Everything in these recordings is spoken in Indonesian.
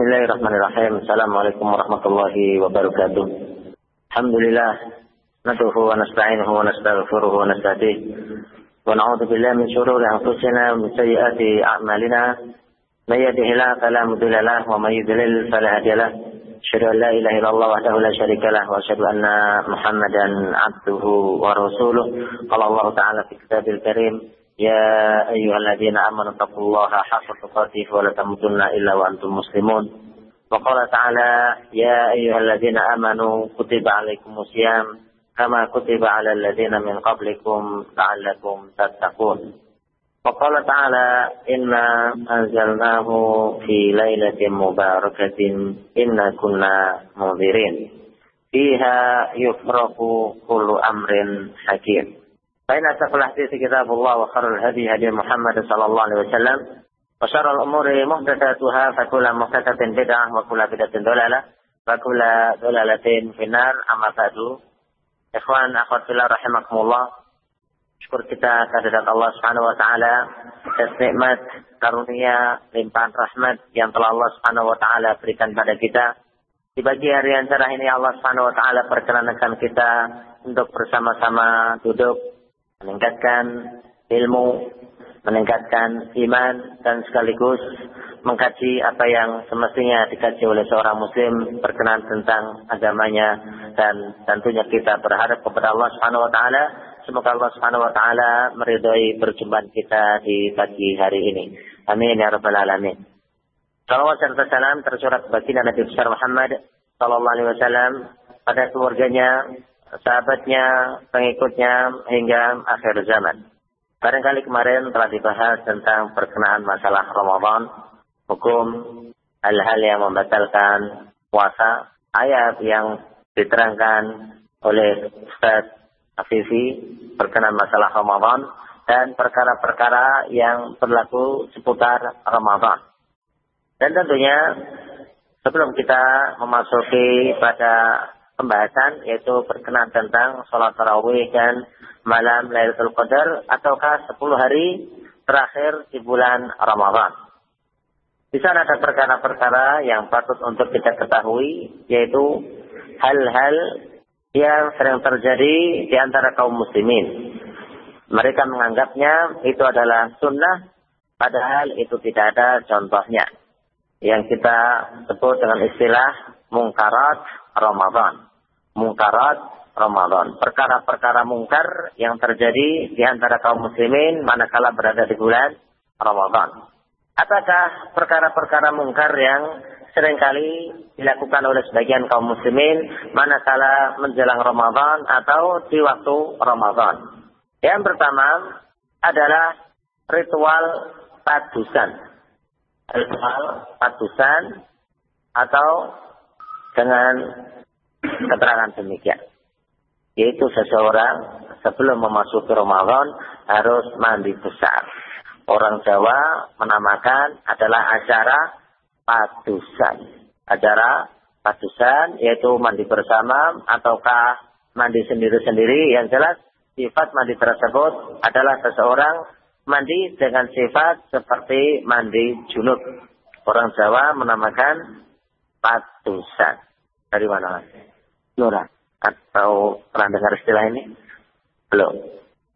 Bismillahirrahmanirrahim. Assalamualaikum warahmatullahi wabarakatuh. Alhamdulillah. Naduhu wa nasta'inuhu wa nastaghfiruhu wa nasta'dih. Wa na'udhu billahi min syururi anfusina wa min sayyiati a'malina. Man yahdihillahu fala mudilla lahu wa man yudlil fala hadiya lahu. Asyhadu an la ilaha illallah wahdahu la syarika lahu wa asyhadu anna Muhammadan 'abduhu wa rasuluh. Qala Allah Ta'ala fi kitabil karim يا أيها الذين آمنوا اتقوا الله حق تقاته ولا تموتن إلا وأنتم مسلمون. وقال تعالى يا أيها الذين آمنوا كتب عليكم الصيام كما كتب على الذين من قبلكم لعلكم تتقون. وقال تعالى إنا أنزلناه في ليلة مباركة إنا كنا منذرين. فيها يفرق كل أمر حكيم. فإن أتقوا الحديث كتاب الله وخير الهدي هدي محمد صلى الله عليه وسلم وشر الأمور محدثاتها فكل محدثة بدعة وكل بدعة ضلالة وكل ضلالة في النار أما بعد Ikhwan akhwat fillah rahimakumullah. Syukur kita kehadirat Allah Subhanahu wa taala atas nikmat karunia limpahan rahmat yang telah Allah Subhanahu wa taala berikan pada kita. Di pagi hari yang cerah ini Allah Subhanahu wa taala perkenankan kita untuk bersama-sama duduk meningkatkan ilmu, meningkatkan iman, dan sekaligus mengkaji apa yang semestinya dikaji oleh seorang muslim berkenan tentang agamanya dan tentunya kita berharap kepada Allah Subhanahu wa taala semoga Allah Subhanahu wa taala meridhai perjumpaan kita di pagi hari ini. Amin ya rabbal alamin. Salawat serta salam tercurah bagi Nabi Muhammad sallallahu alaihi wasallam pada keluarganya, sahabatnya, pengikutnya hingga akhir zaman. Barangkali kemarin telah dibahas tentang perkenaan masalah Ramadan, hukum hal-hal yang membatalkan puasa, ayat yang diterangkan oleh Ustaz Afifi berkenaan masalah Ramadan, dan perkara-perkara yang berlaku seputar Ramadan. Dan tentunya sebelum kita memasuki pada pembahasan yaitu berkenan tentang sholat tarawih dan malam Lailatul Qadar ataukah 10 hari terakhir di bulan Ramadan. Di sana ada perkara-perkara yang patut untuk kita ketahui yaitu hal-hal yang sering terjadi di antara kaum muslimin. Mereka menganggapnya itu adalah sunnah padahal itu tidak ada contohnya. Yang kita sebut dengan istilah mungkarat Ramadan mungkarat Ramadan. Perkara-perkara mungkar yang terjadi di antara kaum muslimin manakala berada di bulan Ramadan. Apakah perkara-perkara mungkar yang sering kali dilakukan oleh sebagian kaum muslimin manakala menjelang Ramadan atau di waktu Ramadan? Yang pertama adalah ritual padusan. Ritual padusan atau dengan keterangan demikian. Yaitu seseorang sebelum memasuki Ramadan harus mandi besar. Orang Jawa menamakan adalah acara padusan. Acara padusan yaitu mandi bersama ataukah mandi sendiri-sendiri. Yang jelas sifat mandi tersebut adalah seseorang mandi dengan sifat seperti mandi junub. Orang Jawa menamakan padusan. Dari mana lagi? Nura. Atau pernah dengar istilah ini? Belum.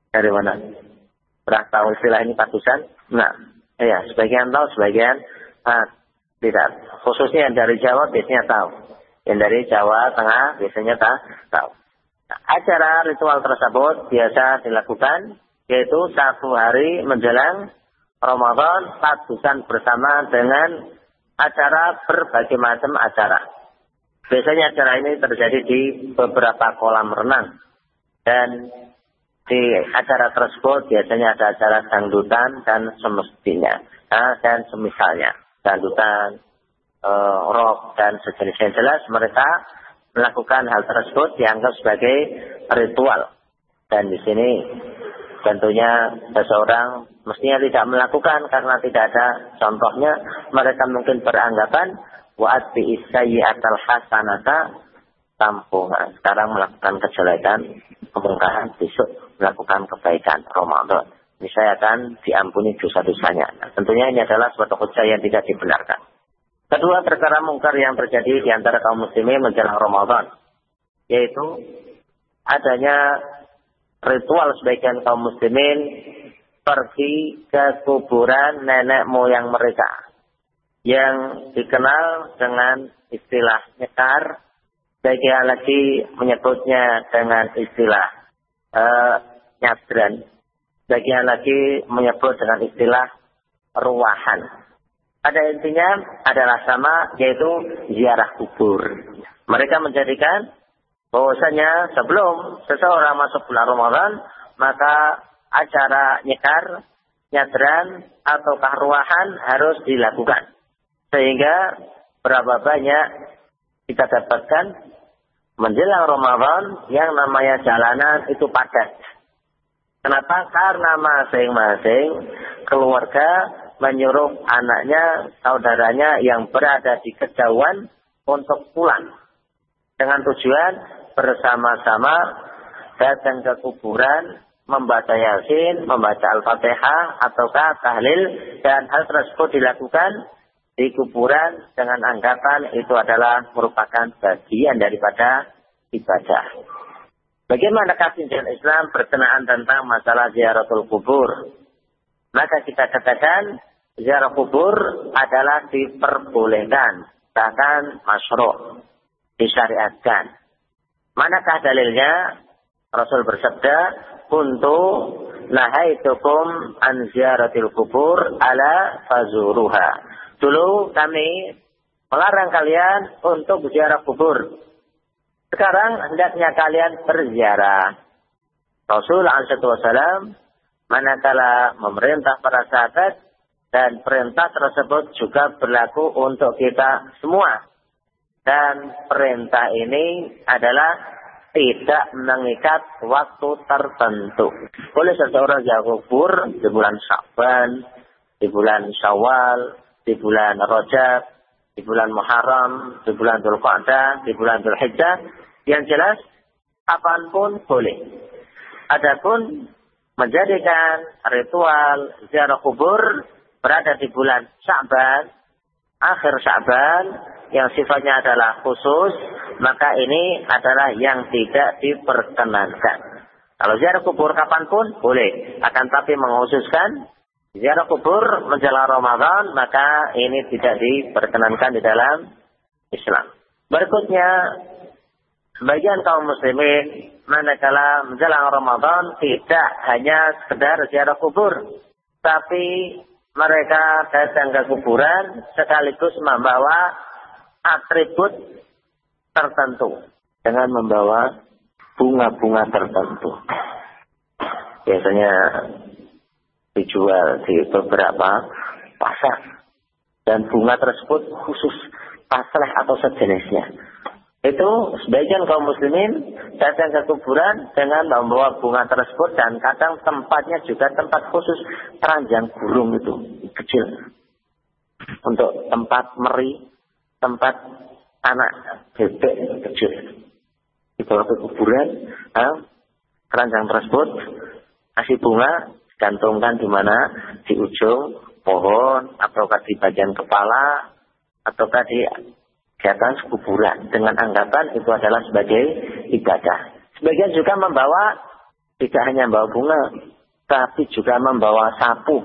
Dari mana? Pernah tahu istilah ini patusan? Nah, iya, sebagian tahu, sebagian ah, tidak. Khususnya yang dari Jawa biasanya tahu. Yang dari Jawa Tengah biasanya tak, tahu. Nah, acara ritual tersebut biasa dilakukan yaitu satu hari menjelang Ramadan patusan bersama dengan acara berbagai macam acara. Biasanya acara ini terjadi di beberapa kolam renang. Dan di acara tersebut biasanya ada acara dangdutan dan semestinya. Nah, dan semisalnya. Dangdutan, e, rock, dan sejenisnya jelas mereka melakukan hal tersebut dianggap sebagai ritual. Dan di sini tentunya seseorang mestinya tidak melakukan karena tidak ada contohnya. Mereka mungkin beranggapan Wa'at bi atal hasanata tampungan. Sekarang melakukan kejelekan, kemungkaran, besok melakukan kebaikan Ramadan. Ini saya akan diampuni dosa-dosanya. Nah, tentunya ini adalah suatu hujah yang tidak dibenarkan. Kedua perkara mungkar yang terjadi di antara kaum muslimin menjelang Ramadan. Yaitu adanya ritual sebagian kaum muslimin pergi ke kuburan nenek moyang mereka. Yang dikenal dengan istilah nyekar. Sebagian lagi menyebutnya dengan istilah uh, nyadran. Sebagian lagi menyebut dengan istilah ruahan pada intinya adalah sama yaitu ziarah kubur. Mereka menjadikan bahwasanya sebelum seseorang masuk bulan Ramadan maka acara nyekar, nyadran atau kahruahan harus dilakukan. Sehingga berapa banyak kita dapatkan menjelang Ramadan yang namanya jalanan itu padat. Kenapa? Karena masing-masing keluarga menyuruh anaknya, saudaranya yang berada di kejauhan untuk pulang. Dengan tujuan bersama-sama datang ke kuburan, membaca yasin, membaca al-fatihah, ataukah tahlil, dan hal tersebut dilakukan di kuburan dengan anggapan itu adalah merupakan bagian daripada ibadah. Bagaimana kajian Islam berkenaan tentang masalah ziaratul kubur? Maka kita katakan ziarah kubur adalah diperbolehkan, bahkan masyru' disyariatkan. Manakah dalilnya? Rasul bersabda, "Kuntu nahaitukum an ziaratil kubur ala fazuruha." Dulu kami melarang kalian untuk ziarah kubur. Sekarang hendaknya kalian berziarah. Rasul alaihi manakala memerintah para sahabat dan perintah tersebut juga berlaku untuk kita semua. Dan perintah ini adalah tidak mengikat waktu tertentu. Boleh seseorang yang kubur di bulan Syaban, di bulan Syawal, di bulan Rajab, di bulan Muharram, di bulan Dhul di bulan Dhul Hijjah. Yang jelas, apa pun boleh. Adapun menjadikan ritual ziarah kubur berada di bulan Sya'ban, akhir Sya'ban, yang sifatnya adalah khusus, maka ini adalah yang tidak diperkenankan. Kalau ziarah kubur kapan pun boleh, akan tapi mengkhususkan ziarah kubur menjelang Ramadan, maka ini tidak diperkenankan di dalam Islam. Berikutnya, sebagian kaum muslimin manakala menjelang Ramadan tidak hanya sekedar ziarah kubur, tapi mereka datang ke kuburan sekaligus membawa atribut tertentu dengan membawa bunga-bunga tertentu. Biasanya dijual di beberapa pasar. Dan bunga tersebut khusus pasleh atau sejenisnya. Itu sebagian kaum muslimin datang ke kuburan dengan membawa bunga tersebut dan kadang tempatnya juga tempat khusus teranjang burung itu kecil. Untuk tempat meri tempat anak bebek kecil. Dibawa ke kuburan keranjang tersebut kasih bunga gantungkan di mana di ujung pohon ataukah di bagian kepala ataukah di di atas kuburan dengan anggapan itu adalah sebagai ibadah. Sebagian juga membawa tidak hanya membawa bunga, tapi juga membawa sapu.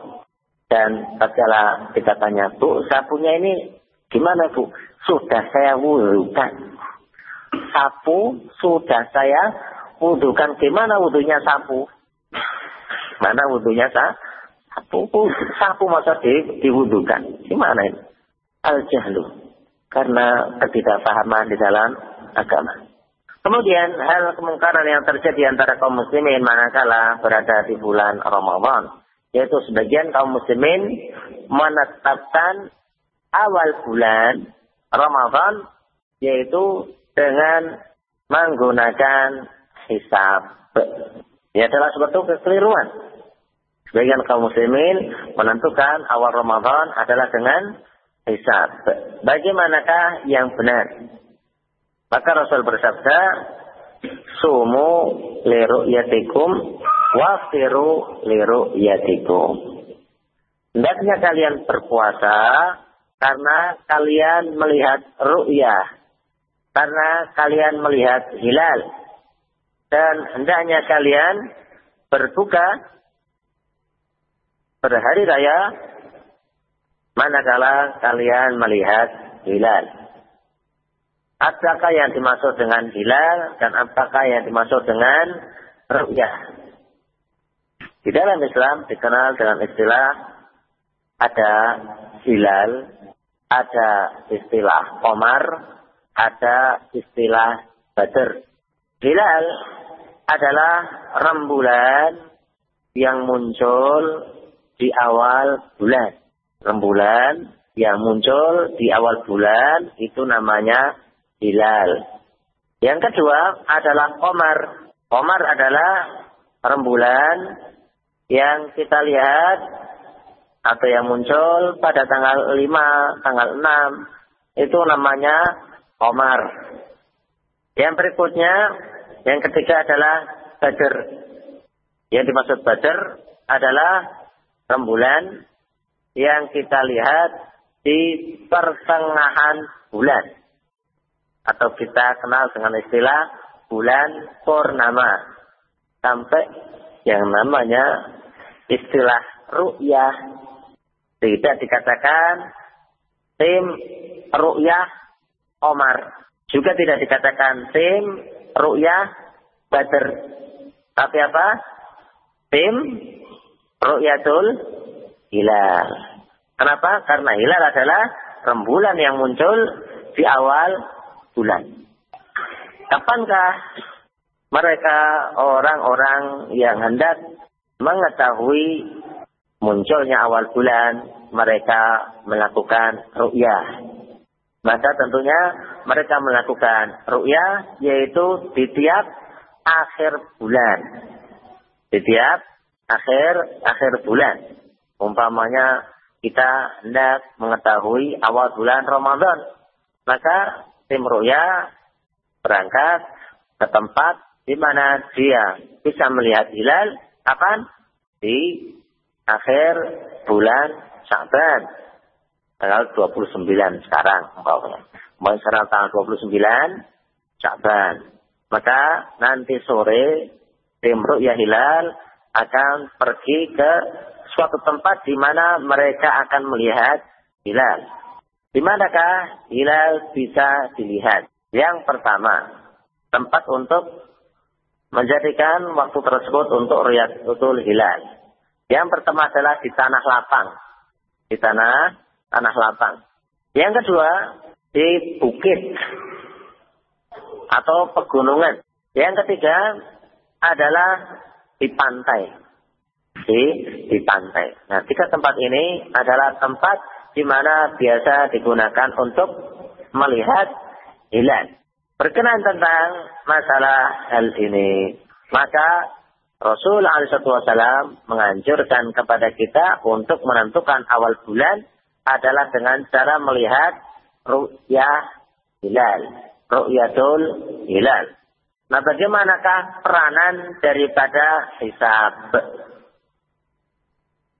Dan tatkala kita tanya, Bu, sapunya ini gimana Bu? Sudah saya wudhukan. Sapu sudah saya wudhukan. Gimana wudhunya sapu? Mana wudhunya sapu? Sapu masa di, diwudhukan. Gimana ini? Al-jahlu karena ketidakpahaman di dalam agama. Kemudian hal kemungkaran yang terjadi antara kaum muslimin manakala berada di bulan Ramadan. Yaitu sebagian kaum muslimin menetapkan awal bulan Ramadan yaitu dengan menggunakan hisab. Ya adalah suatu kekeliruan. Sebagian kaum muslimin menentukan awal Ramadan adalah dengan hisab. Bagaimanakah yang benar? Maka Rasul bersabda, Sumu liru yatikum, wafiru liru yatikum. Hendaknya kalian berpuasa karena kalian melihat ru'yah. Karena kalian melihat hilal. Dan hendaknya kalian berbuka berhari raya manakala kalian melihat hilal. Apakah yang dimaksud dengan hilal dan apakah yang dimaksud dengan ru'yah? Di dalam Islam dikenal dengan istilah ada hilal, ada istilah komar, ada istilah badr. Hilal adalah rembulan yang muncul di awal bulan. Rembulan yang muncul di awal bulan itu namanya hilal. Yang kedua adalah komar. Komar adalah rembulan yang kita lihat atau yang muncul pada tanggal 5, tanggal 6 itu namanya komar. Yang berikutnya, yang ketiga adalah badr. Yang dimaksud badr adalah rembulan yang kita lihat di pertengahan bulan. Atau kita kenal dengan istilah bulan purnama. Sampai yang namanya istilah ru'yah. Tidak dikatakan tim ru'yah Omar. Juga tidak dikatakan tim ru'yah Badr. Tapi apa? Tim Ru'yatul hilal. Kenapa? Karena hilal adalah rembulan yang muncul di awal bulan. Kapankah mereka orang-orang yang hendak mengetahui munculnya awal bulan, mereka melakukan ru'yah. Maka tentunya mereka melakukan ru'yah yaitu di tiap akhir bulan. Di tiap akhir akhir bulan. Umpamanya kita hendak mengetahui awal bulan Ramadan, maka tim ruya berangkat ke tempat di mana dia bisa melihat hilal kapan? Di akhir bulan Syaban tanggal 29 sekarang umpamanya. Mulai sekarang tanggal 29 Syaban. Maka nanti sore tim ruya hilal akan pergi ke suatu tempat di mana mereka akan melihat hilal. Di manakah hilal bisa dilihat? Yang pertama, tempat untuk menjadikan waktu tersebut untuk utul hilal. Yang pertama adalah di tanah lapang. Di tanah tanah lapang. Yang kedua, di bukit atau pegunungan. Yang ketiga adalah di pantai. Di, di pantai. Nah, tiga tempat ini adalah tempat di mana biasa digunakan untuk melihat hilal. Berkenan tentang masalah hal ini, maka Rasul Alaihissalam menganjurkan kepada kita untuk menentukan awal bulan adalah dengan cara melihat ru'yah hilal. Ru'yatul hilal. Nah bagaimanakah peranan daripada hisab?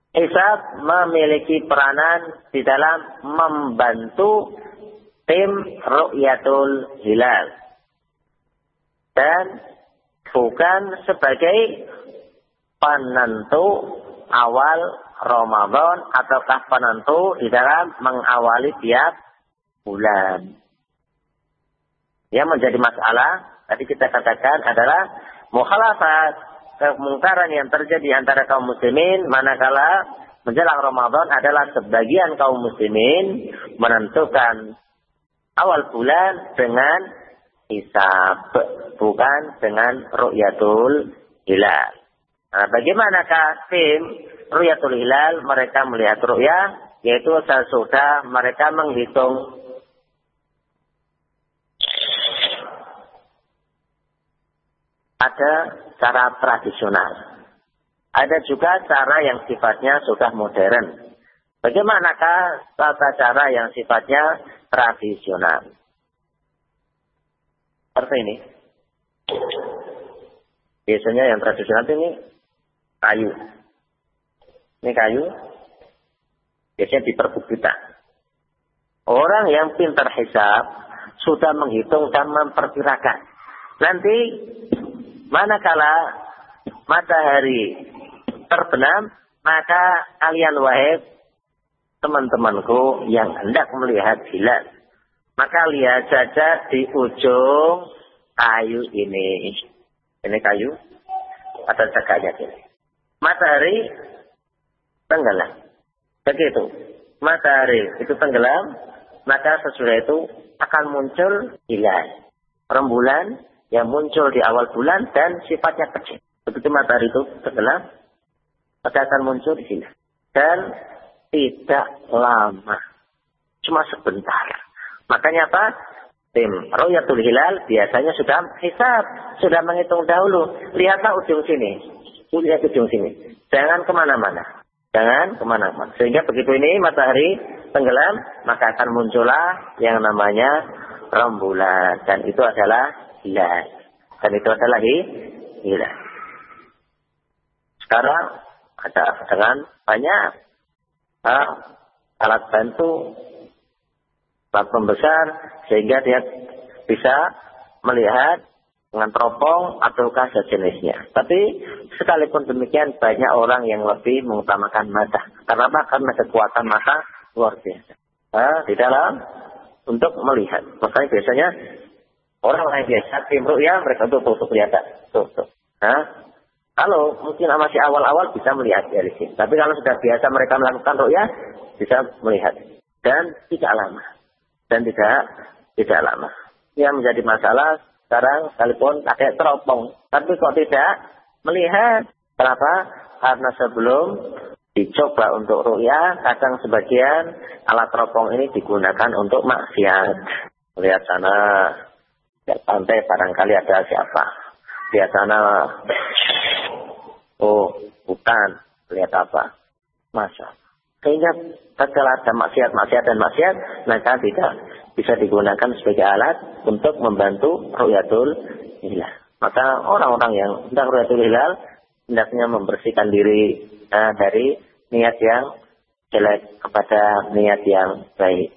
Hisab memiliki peranan di dalam membantu tim Ru'yatul Hilal. Dan bukan sebagai penentu awal Ramadan ataukah penentu di dalam mengawali tiap bulan. Yang menjadi masalah tadi kita katakan adalah mukhalafat kemungkaran yang terjadi antara kaum muslimin manakala menjelang Ramadan adalah sebagian kaum muslimin menentukan awal bulan dengan hisab bukan dengan ru'yatul hilal. Nah, bagaimanakah tim ru'yatul hilal mereka melihat ru'yah yaitu sesudah mereka menghitung ada cara tradisional. Ada juga cara yang sifatnya sudah modern. Bagaimanakah tata cara yang sifatnya tradisional? Seperti ini. Biasanya yang tradisional ini kayu. Ini kayu. Biasanya di perbukitan. Orang yang pintar hisab sudah menghitung dan memperkirakan. Nanti manakala matahari terbenam, maka kalian wahai teman-temanku yang hendak melihat hilal. Maka lihat saja di ujung kayu ini. Ini kayu atau cakanya ini. Matahari tenggelam. Begitu. Matahari itu tenggelam, maka sesudah itu akan muncul hilal. Rembulan yang muncul di awal bulan dan sifatnya kecil. Begitu matahari itu tenggelam, maka akan muncul hilal. Dan tidak lama. Cuma sebentar. Makanya apa? Tim Royatul Hilal biasanya sudah hisab, sudah menghitung dahulu. Lihatlah ujung sini. Lihat ujung sini. Jangan ke mana-mana. Jangan ke mana-mana. Sehingga begitu ini matahari tenggelam, maka akan muncullah yang namanya rembulan. Dan itu adalah hilal. Dan itu adalah hilal. Sekarang ada dengan banyak uh, alat bantu, alat pembesar, sehingga dia bisa melihat dengan teropong ataukah sejenisnya. Tapi sekalipun demikian banyak orang yang lebih mengutamakan mata. Karena? Karena kekuatan mata luar biasa. Nah, di dalam untuk melihat. Makanya biasanya orang lain biasa tim ya mereka tuh tuh, tuh kelihatan. Tuh, tuh. Nah, kalau mungkin masih awal-awal bisa melihat dari sini. Tapi kalau sudah biasa mereka melakukan ru'ya, bisa melihat. Dan tidak lama. Dan tidak tidak lama. Yang menjadi masalah sekarang sekalipun pakai teropong. Tapi kok tidak melihat. Kenapa? Karena sebelum dicoba untuk ruya, kadang sebagian alat teropong ini digunakan untuk maksiat. Lihat sana, lihat pantai barangkali ada siapa. Lihat sana, oh hutan, lihat apa. Masa. Sehingga setelah ada maksiat-maksiat dan maksiat, maka tidak bisa digunakan sebagai alat untuk membantu ru'yatul hilal. Maka orang-orang yang sedang ru'yatul hilal hendaknya membersihkan diri uh, dari niat yang jelek kepada niat yang baik.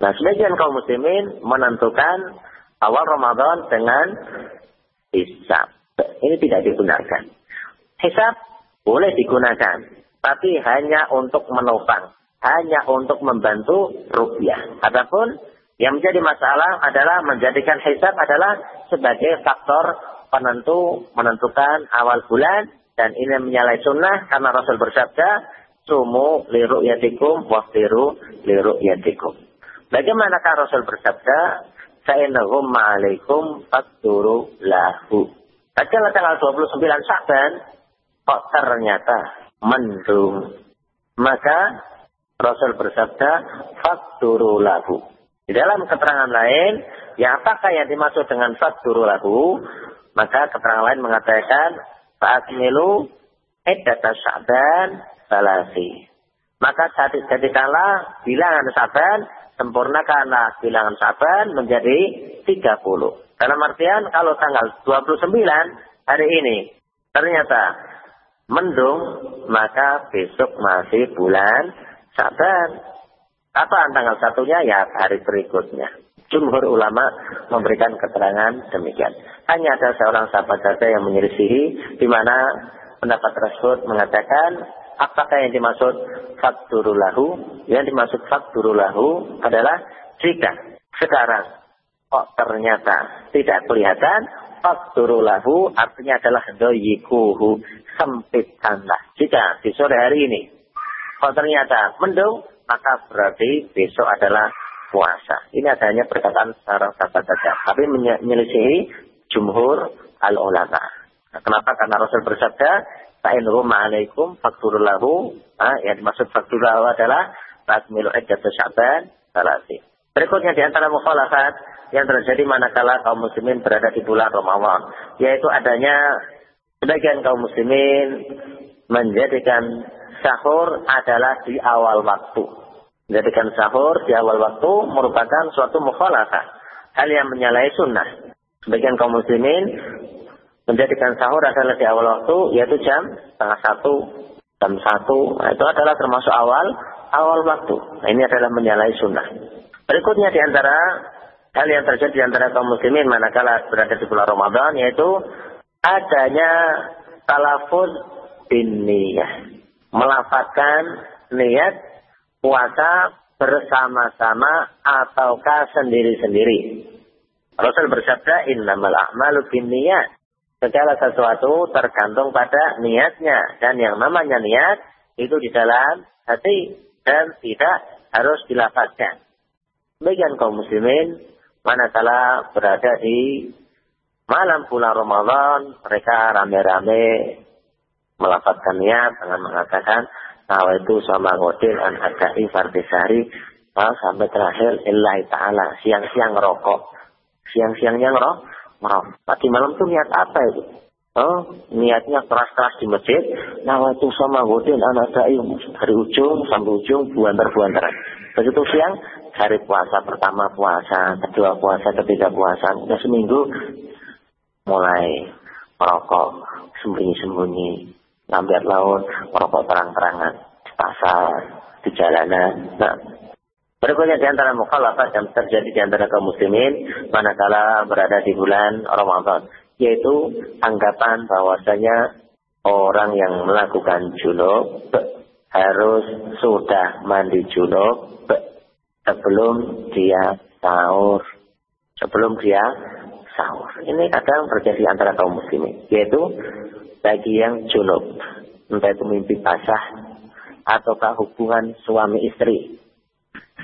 Nah, sebagian kaum muslimin menentukan awal Ramadan dengan hisab. Ini tidak digunakan. Hisab boleh digunakan, tapi hanya untuk menopang hanya untuk membantu rupiah. Adapun yang menjadi masalah adalah menjadikan hisab adalah sebagai faktor penentu menentukan awal bulan dan ini menyalahi sunnah karena Rasul bersabda sumu liru yatikum waftiru liru yatikum. Bagaimanakah Rasul bersabda Sa'inahum ma'alaikum fakturu lahu. Tatkala tanggal 29 Sa'ban kok ternyata mendung. Maka Rasul bersabda, fakturu lahu. Di dalam keterangan lain, yang apakah yang dimaksud dengan fakturu lahu? Maka keterangan lain mengatakan, fa'akmilu eddata sya'ban salasi. Maka jadikanlah bilangan saban, sempurnakanlah bilangan saban menjadi 30. Dalam artian kalau tanggal 29 hari ini ternyata mendung, maka besok masih bulan Saban. Kapan tanggal satunya? Ya hari berikutnya. Jumhur ulama memberikan keterangan demikian. Hanya ada seorang sahabat saja yang menyelisihi di mana pendapat tersebut mengatakan apakah yang dimaksud fakturulahu? Yang dimaksud fakturulahu adalah jika sekarang kok ternyata tidak kelihatan fakturulahu artinya adalah doyikuhu sempitkanlah. Jika di sore hari ini kalau ternyata mendung, maka berarti besok adalah puasa. Ini adanya perkataan secara sahabat saja. Tapi menyelisihi jumhur al-ulama. Nah, kenapa? Karena Rasul bersabda, Fa'in ma'alaikum fakturulahu. Nah, yang dimaksud fakturulahu adalah Takmilu ejat sya'ban salasi. Berikutnya di antara mukhalafat yang terjadi manakala kaum muslimin berada di bulan Ramadan. Yaitu adanya sebagian kaum muslimin menjadikan sahur adalah di awal waktu. Menjadikan sahur di awal waktu merupakan suatu mukhalafah. Hal yang menyalahi sunnah. Sebagian kaum muslimin menjadikan sahur adalah di awal waktu, yaitu jam setengah satu, jam satu. Nah, itu adalah termasuk awal awal waktu. Nah, ini adalah menyalahi sunnah. Berikutnya di antara hal yang terjadi di antara kaum muslimin manakala berada di bulan Ramadan yaitu adanya talafuz bin niyah. Melafatkan niat puasa bersama-sama ataukah sendiri-sendiri. Rasul bersabda, innamal a'malu bin niyat. Segala sesuatu tergantung pada niatnya. Dan yang namanya niat itu di dalam hati dan tidak harus dilapaskan. Bagian kaum muslimin, manakala berada di malam bulan Ramadan, mereka rame-rame melafatkan niat dengan mengatakan bahwa itu sama ngodil an adai fardisari sampai terakhir illahi ta'ala siang-siang rokok siang-siangnya ngerok Maaf, tadi malam tuh niat apa itu? Oh, niatnya keras-keras di masjid. Nah, itu sama godin anak saya dari ujung sampai ujung buantar-buantaran. Begitu siang, hari puasa pertama puasa, kedua puasa, ketiga puasa. Udah seminggu mulai merokok sembunyi-sembunyi, lambat laut, merokok terang-terangan di pasar, di jalanan. Nah, Berikutnya di antara mukhalafat yang terjadi di antara kaum muslimin manakala berada di bulan Ramadan, yaitu anggapan bahwasanya orang yang melakukan junub harus sudah mandi junub sebelum dia sahur. Sebelum dia sahur. Ini kadang terjadi antara kaum muslimin, yaitu bagi yang junub, entah itu mimpi basah ataukah hubungan suami istri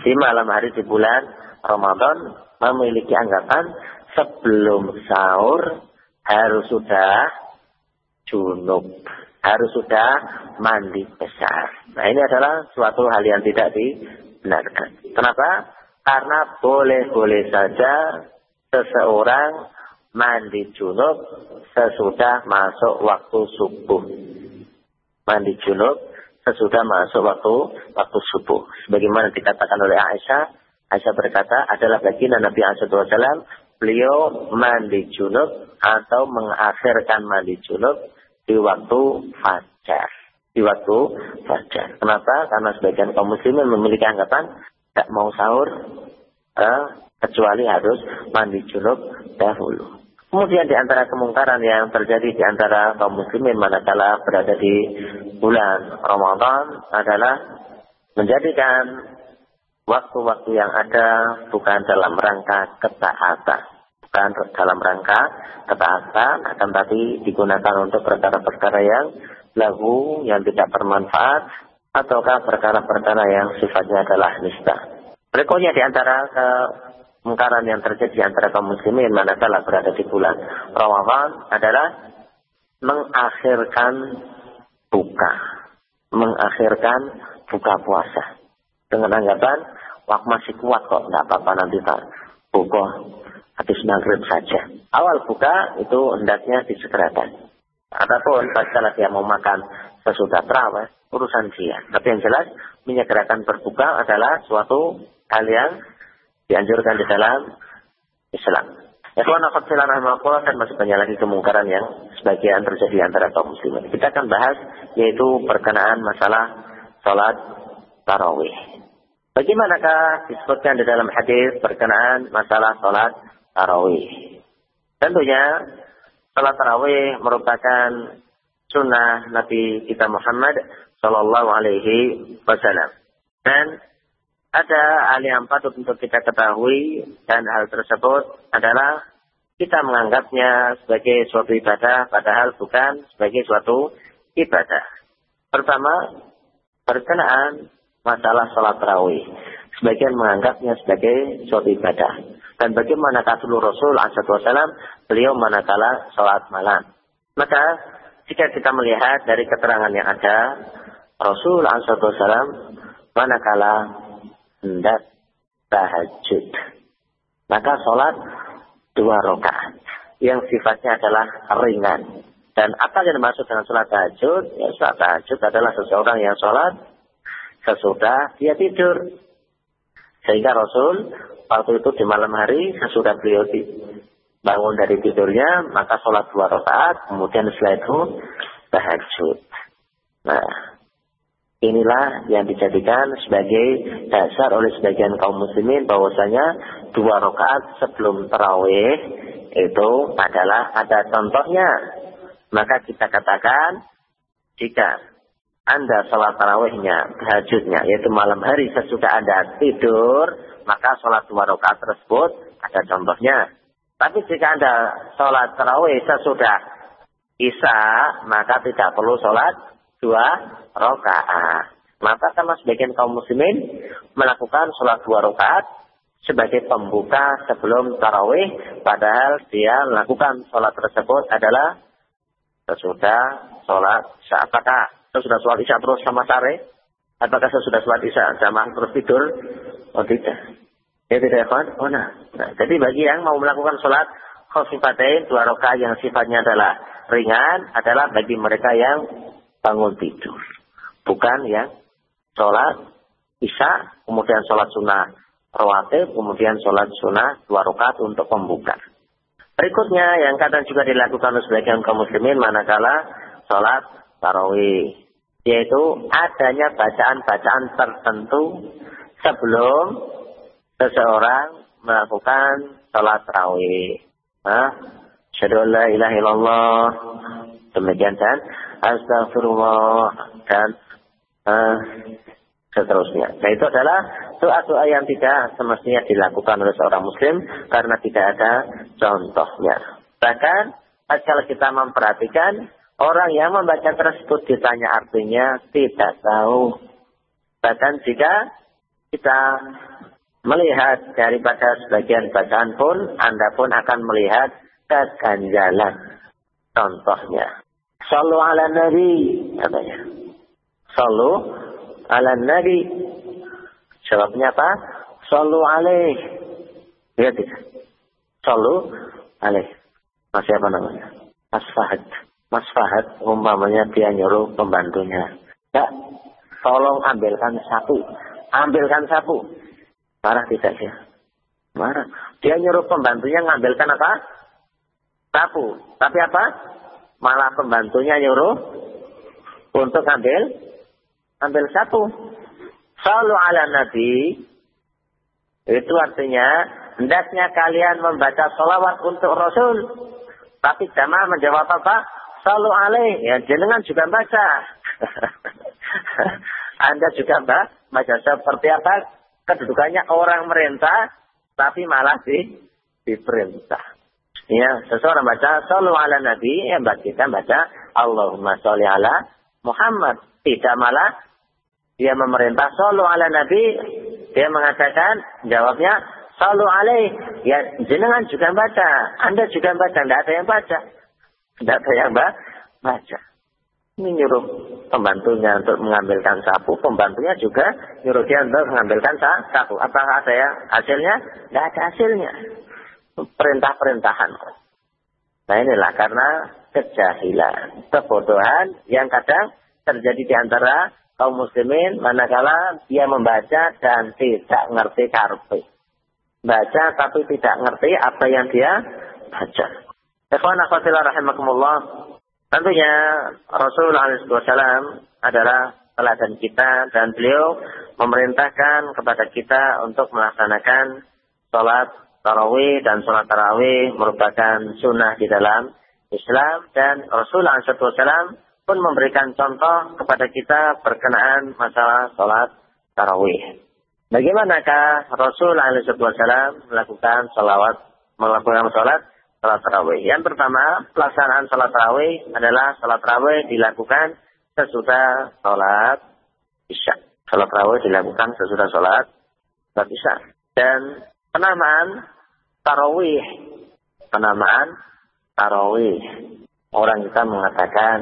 di malam hari di bulan Ramadan memiliki anggapan sebelum sahur harus sudah junub, harus sudah mandi besar. Nah ini adalah suatu hal yang tidak dibenarkan. Kenapa? Karena boleh-boleh saja seseorang mandi junub sesudah masuk waktu subuh. Mandi junub sesudah masuk waktu waktu subuh. Sebagaimana dikatakan oleh Aisyah, Aisyah berkata adalah baginda Nabi SAW, beliau mandi junub atau mengakhirkan mandi junub di waktu fajar. Di waktu fajar. Kenapa? Karena sebagian kaum muslimin memiliki anggapan tidak mau sahur eh, kecuali harus mandi junub dahulu. Kemudian di antara kemungkaran yang terjadi di antara kaum muslimin manakala berada di bulan Ramadan adalah menjadikan waktu-waktu yang ada bukan dalam rangka ketaatan. Bukan dalam rangka ketaatan, akan tapi digunakan untuk perkara-perkara yang lagu, yang tidak bermanfaat, ataukah perkara-perkara yang sifatnya adalah nista. Berikutnya di antara kemungkaran yang terjadi antara kaum muslimin manakala berada di bulan Ramadan adalah mengakhirkan buka. Mengakhirkan buka puasa. Dengan anggapan, waktu masih kuat kok, tidak apa-apa nanti tak buka habis maghrib saja. Awal buka itu hendaknya disegerakan. Ataupun kalau dia mau makan sesudah terawih, urusan dia. Tapi yang jelas, menyegerakan berbuka adalah suatu hal yang dianjurkan di dalam Islam. Ikhwan akhwatilah rahimahullah dan masih banyak lagi kemungkaran yang sebagian terjadi antara kaum muslimin. Kita akan bahas yaitu perkenaan masalah sholat tarawih. Bagaimanakah disebutkan di dalam hadis perkenaan masalah sholat tarawih? Tentunya sholat tarawih merupakan sunnah Nabi kita Muhammad Sallallahu Alaihi Wasallam dan ada hal yang patut untuk kita ketahui dan hal tersebut adalah kita menganggapnya sebagai suatu ibadah padahal bukan sebagai suatu ibadah. Pertama, berkenaan masalah sholat tarawih. Sebagian menganggapnya sebagai suatu ibadah. Dan bagaimana kasul Rasul SAW, beliau manakala sholat malam. Maka, jika kita melihat dari keterangan yang ada, Rasul SAW manakala hendak tahajud. Maka sholat dua rakaat yang sifatnya adalah ringan. Dan apa yang dimaksud dengan sholat tahajud? Ya, sholat tahajud adalah seseorang yang sholat sesudah dia tidur. Sehingga Rasul waktu itu di malam hari sesudah beliau bangun dari tidurnya, maka sholat dua rakaat, kemudian setelah itu tahajud. Nah, Inilah yang dijadikan sebagai dasar oleh sebagian kaum muslimin bahwasanya dua rakaat sebelum tarawih itu adalah ada contohnya. Maka kita katakan jika anda sholat tarawihnya, tahajudnya, yaitu malam hari sesudah Anda tidur, maka sholat dua rakaat tersebut ada contohnya. Tapi jika Anda sholat tarawih sesudah Isya, maka tidak perlu sholat dua rakaat. Maka sama sebagian kaum muslimin melakukan sholat dua rakaat sebagai pembuka sebelum tarawih, padahal dia melakukan sholat tersebut adalah sesudah sholat isya. Apakah sesudah sholat isya terus sama sare? Apakah sesudah sholat isya jamaah terus tidur? Oh tidak. Ya tidak kan? Oh nah. nah. Jadi bagi yang mau melakukan sholat khofifatain dua rakaat yang sifatnya adalah ringan adalah bagi mereka yang bangun tidur. Bukan yang sholat isya, kemudian sholat sunnah rawatib, kemudian sholat sunnah dua rakaat untuk pembuka. Berikutnya yang kadang juga dilakukan oleh sebagian kaum muslimin manakala sholat tarawih. Yaitu adanya bacaan-bacaan tertentu sebelum seseorang melakukan sholat tarawih. Nah, la ilaha illallah. Demikian dan astagfirullah dan uh, seterusnya. Nah itu adalah doa-doa yang tidak semestinya dilakukan oleh seorang muslim karena tidak ada contohnya. Bahkan kalau kita memperhatikan orang yang membaca tersebut ditanya artinya tidak tahu. Bahkan jika kita melihat daripada sebagian bacaan pun, Anda pun akan melihat keganjalan. Contohnya, Sallu ala Nabi, katanya. Sallu ala Nabi. Jawabnya apa? Sallu alaih. Lihat tidak? Sallu alaih. Masih apa namanya? Mas Fahad. Mas Fahad umpamanya dia nyuruh pembantunya. Ya, tolong ambilkan sapu. Ambilkan sapu. Marah tidak dia? Marah. Dia nyuruh pembantunya ngambilkan apa? Sapu. Tapi apa? Malah pembantunya nyuruh untuk ambil ambil sapu. Salu ala Nabi itu artinya hendaknya kalian membaca salawat untuk Rasul. Tapi jamaah menjawab apa? Salu alaih. Ya jenengan juga baca. Anda juga baca seperti apa? Kedudukannya orang merintah, tapi malah di, diperintah. Ya, seseorang baca Salu ala Nabi, yang kita baca Allahumma sholli ala Muhammad. Tidak malah dia memerintah solu ala Nabi, dia mengatakan, jawabnya, solu alaih. Ya, jenengan juga baca. Anda juga baca. Tidak ada yang baca. Tidak ada yang baca. Ini nyuruh pembantunya untuk mengambilkan sapu. Pembantunya juga nyuruh dia untuk mengambilkan sapu. Apakah ada yang hasilnya? Tidak ada hasilnya. Perintah-perintahan. Nah inilah karena kejahilan. Kebodohan yang kadang terjadi di antara kaum muslimin manakala dia membaca dan tidak ngerti karpe. Baca tapi tidak ngerti apa yang dia baca. Ikhwan akhwatillah rahimakumullah. Tentunya Rasulullah SAW adalah teladan kita dan beliau memerintahkan kepada kita untuk melaksanakan sholat tarawih dan sholat tarawih merupakan sunnah di dalam Islam dan Rasulullah SAW pun memberikan contoh kepada kita berkenaan masalah sholat tarawih. Bagaimanakah Rasul SAW melakukan sholawat, melakukan sholat sholat tarawih? Yang pertama, pelaksanaan sholat tarawih adalah sholat tarawih dilakukan sesudah sholat isya. Sholat tarawih dilakukan sesudah sholat sholat isya. Dan penamaan tarawih, penamaan tarawih. Orang kita mengatakan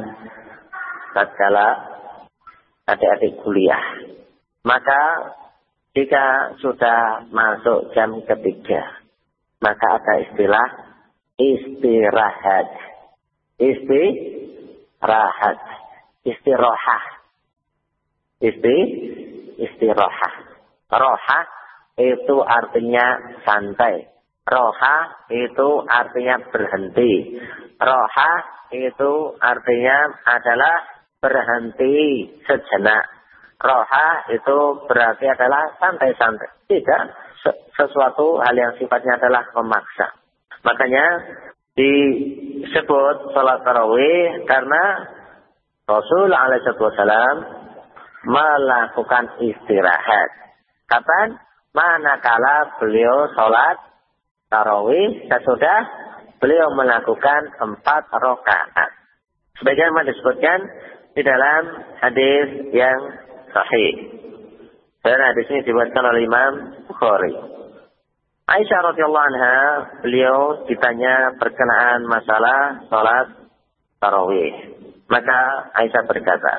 tatkala adik-adik kuliah. Maka jika sudah masuk jam ketiga, maka ada istilah istirahat. Istirahat. Istirahat. Isti, istirahat. Roha itu artinya santai. Roha itu artinya berhenti. Roha itu artinya adalah berhenti sejenak. roha itu berarti adalah santai-santai. Tidak, sesuatu hal yang sifatnya adalah memaksa. Makanya disebut sholat tarawih karena Rasul alaihissalam melakukan istirahat. Kapan? Manakala beliau sholat tarawih sesudah beliau melakukan empat rakaat. Sebagaimana disebutkan di dalam hadis yang sahih. Dan hadis ini dibuatkan oleh Imam Bukhari. Aisyah radhiyallahu anha, beliau ditanya berkenaan masalah salat tarawih. Maka Aisyah berkata,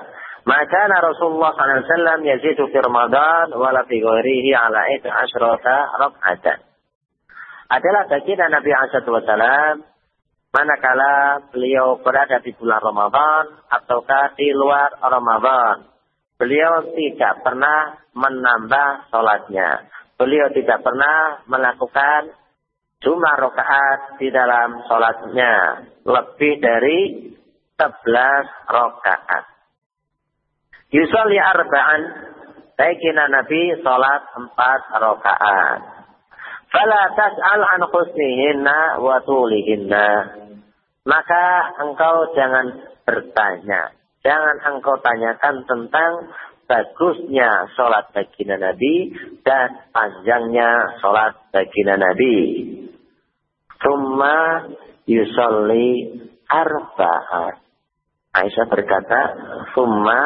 maka Rasulullah SAW yazidu fi Ramadan wala fi ghairihi ala itu asyrata rak'atan. Adalah baginda Nabi SAW manakala beliau berada di bulan Ramadan ataukah di luar Ramadan. Beliau tidak pernah menambah sholatnya. Beliau tidak pernah melakukan jumlah rakaat di dalam sholatnya. Lebih dari 11 rakaat. Yusalli arba'an. Baikina Nabi sholat empat rakaat. Fala tas'al an khusnihinna wa tulihinna. Maka engkau jangan bertanya. Jangan engkau tanyakan tentang bagusnya sholat baginda Nabi dan panjangnya sholat baginda Nabi. Tumma yusolli arba'at. Aisyah berkata, Tumma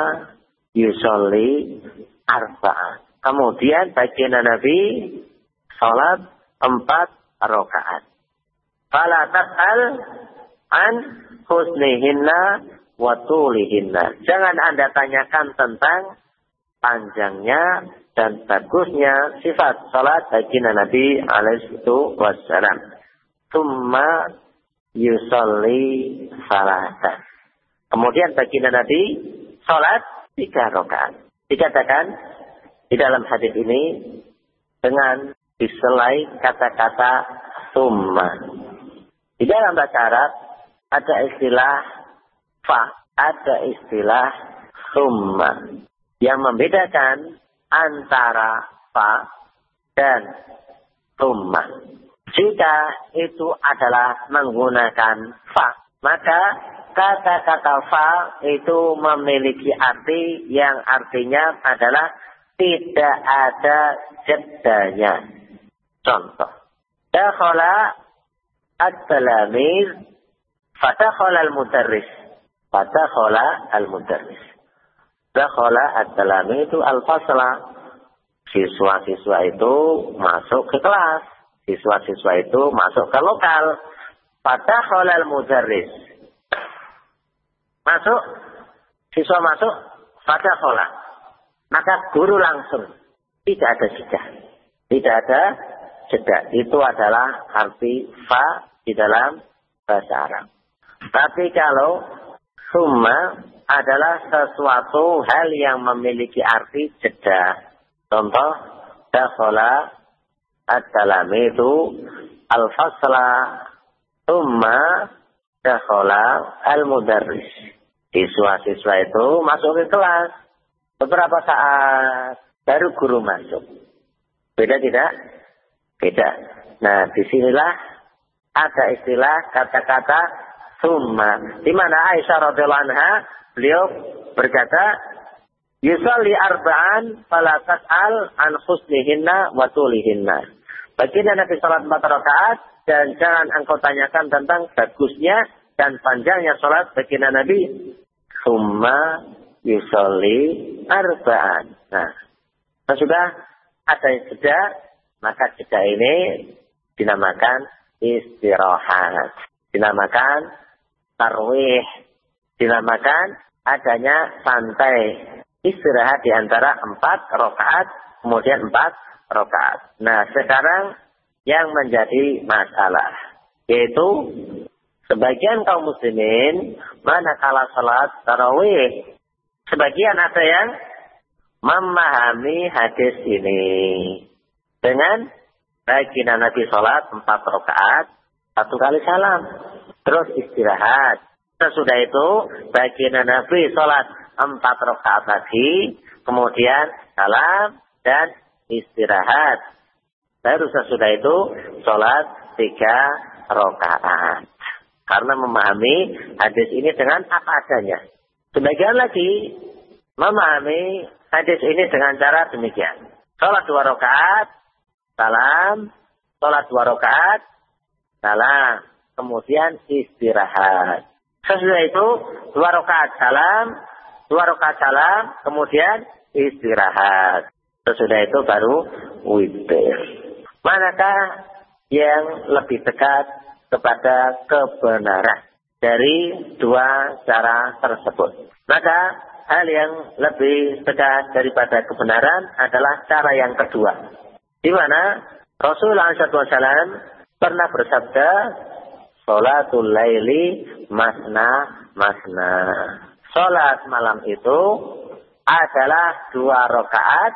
yusolli arba'at. Kemudian baginda Nabi sholat empat rakaat. Fala tas'al an husnihinna wa tulihinna. Jangan Anda tanyakan tentang panjangnya dan bagusnya sifat salat baginda Nabi alaihi wassalam. Tumma yusolli salatan. Kemudian baginda Nabi salat tiga rakaat. Dikatakan di dalam hadis ini dengan diselai kata-kata summa. Di dalam bahasa Arab ada istilah fa, ada istilah summa. Yang membedakan antara fa dan summa. Jika itu adalah menggunakan fa, maka kata-kata fa itu memiliki arti yang artinya adalah tidak ada jedanya. Contoh. Dakhala at-talamiz Fadakhala al-mudarris. Fadakhala al-mudarris. Dakhala ad-dalami itu al-fasla. Siswa-siswa itu masuk ke kelas. Siswa-siswa itu masuk ke lokal. Fadakhala al-mudarris. Masuk. Siswa masuk. Fadakhala. Maka guru langsung. Tidak ada jeda. Tidak ada jeda. Itu adalah arti fa di dalam bahasa Arab. Tapi kalau summa adalah sesuatu hal yang memiliki arti jeda. Contoh, dakhala ad-dalam itu al-fasla summa dakhala al-mudarris. Siswa-siswa itu masuk ke kelas. Beberapa saat baru guru masuk. Beda tidak? Beda. Nah, di sinilah ada istilah kata-kata summa. Di mana Aisyah radhiyallahu anha beliau berkata, "Yusalli arba'an fala tas'al an husnihinna wa tulihinna." Baginda Nabi salat empat rakaat dan jangan engkau tanyakan tentang bagusnya dan panjangnya salat baginda Nabi. Summa yusalli arba'an. Nah, sudah ada jeda, maka jeda ini dinamakan istirahat. Dinamakan tarwih dinamakan adanya santai istirahat di antara empat rakaat kemudian empat rakaat. Nah sekarang yang menjadi masalah yaitu sebagian kaum muslimin manakala salat tarawih sebagian ada yang memahami hadis ini dengan baginda Nabi salat empat rakaat satu kali salam terus istirahat. Sesudah itu baginda Nabi sholat empat rakaat lagi, kemudian salam dan istirahat. Baru sesudah itu sholat tiga rakaat. Karena memahami hadis ini dengan apa adanya. Sebagian lagi memahami hadis ini dengan cara demikian. Sholat dua rakaat, salam, sholat dua rakaat, salam, kemudian istirahat. Sesudah itu dua rakaat salam, dua rakaat salam, kemudian istirahat. Sesudah itu baru witir. Manakah yang lebih dekat kepada kebenaran dari dua cara tersebut? Maka hal yang lebih dekat daripada kebenaran adalah cara yang kedua. Di mana Rasulullah SAW pernah bersabda, Salatul laili masna masna. Salat malam itu adalah dua rakaat,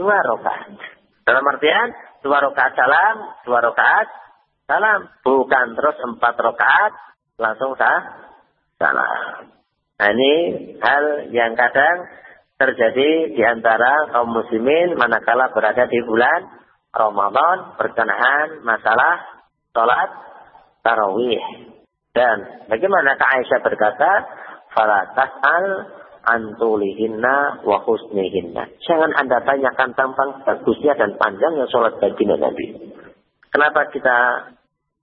dua rakaat. Dalam artian dua rakaat salam, dua rakaat salam. Bukan terus empat rakaat langsung sah, salam. Nah ini hal yang kadang terjadi di antara kaum muslimin manakala berada di bulan Ramadan berkenaan masalah sholat tarawih. Dan bagaimana Aisyah berkata, "Fala tas'al antulihinna wa husnihinna." Jangan Anda tanyakan tentang bagusnya dan panjangnya sholat baginda Nabi. Kenapa kita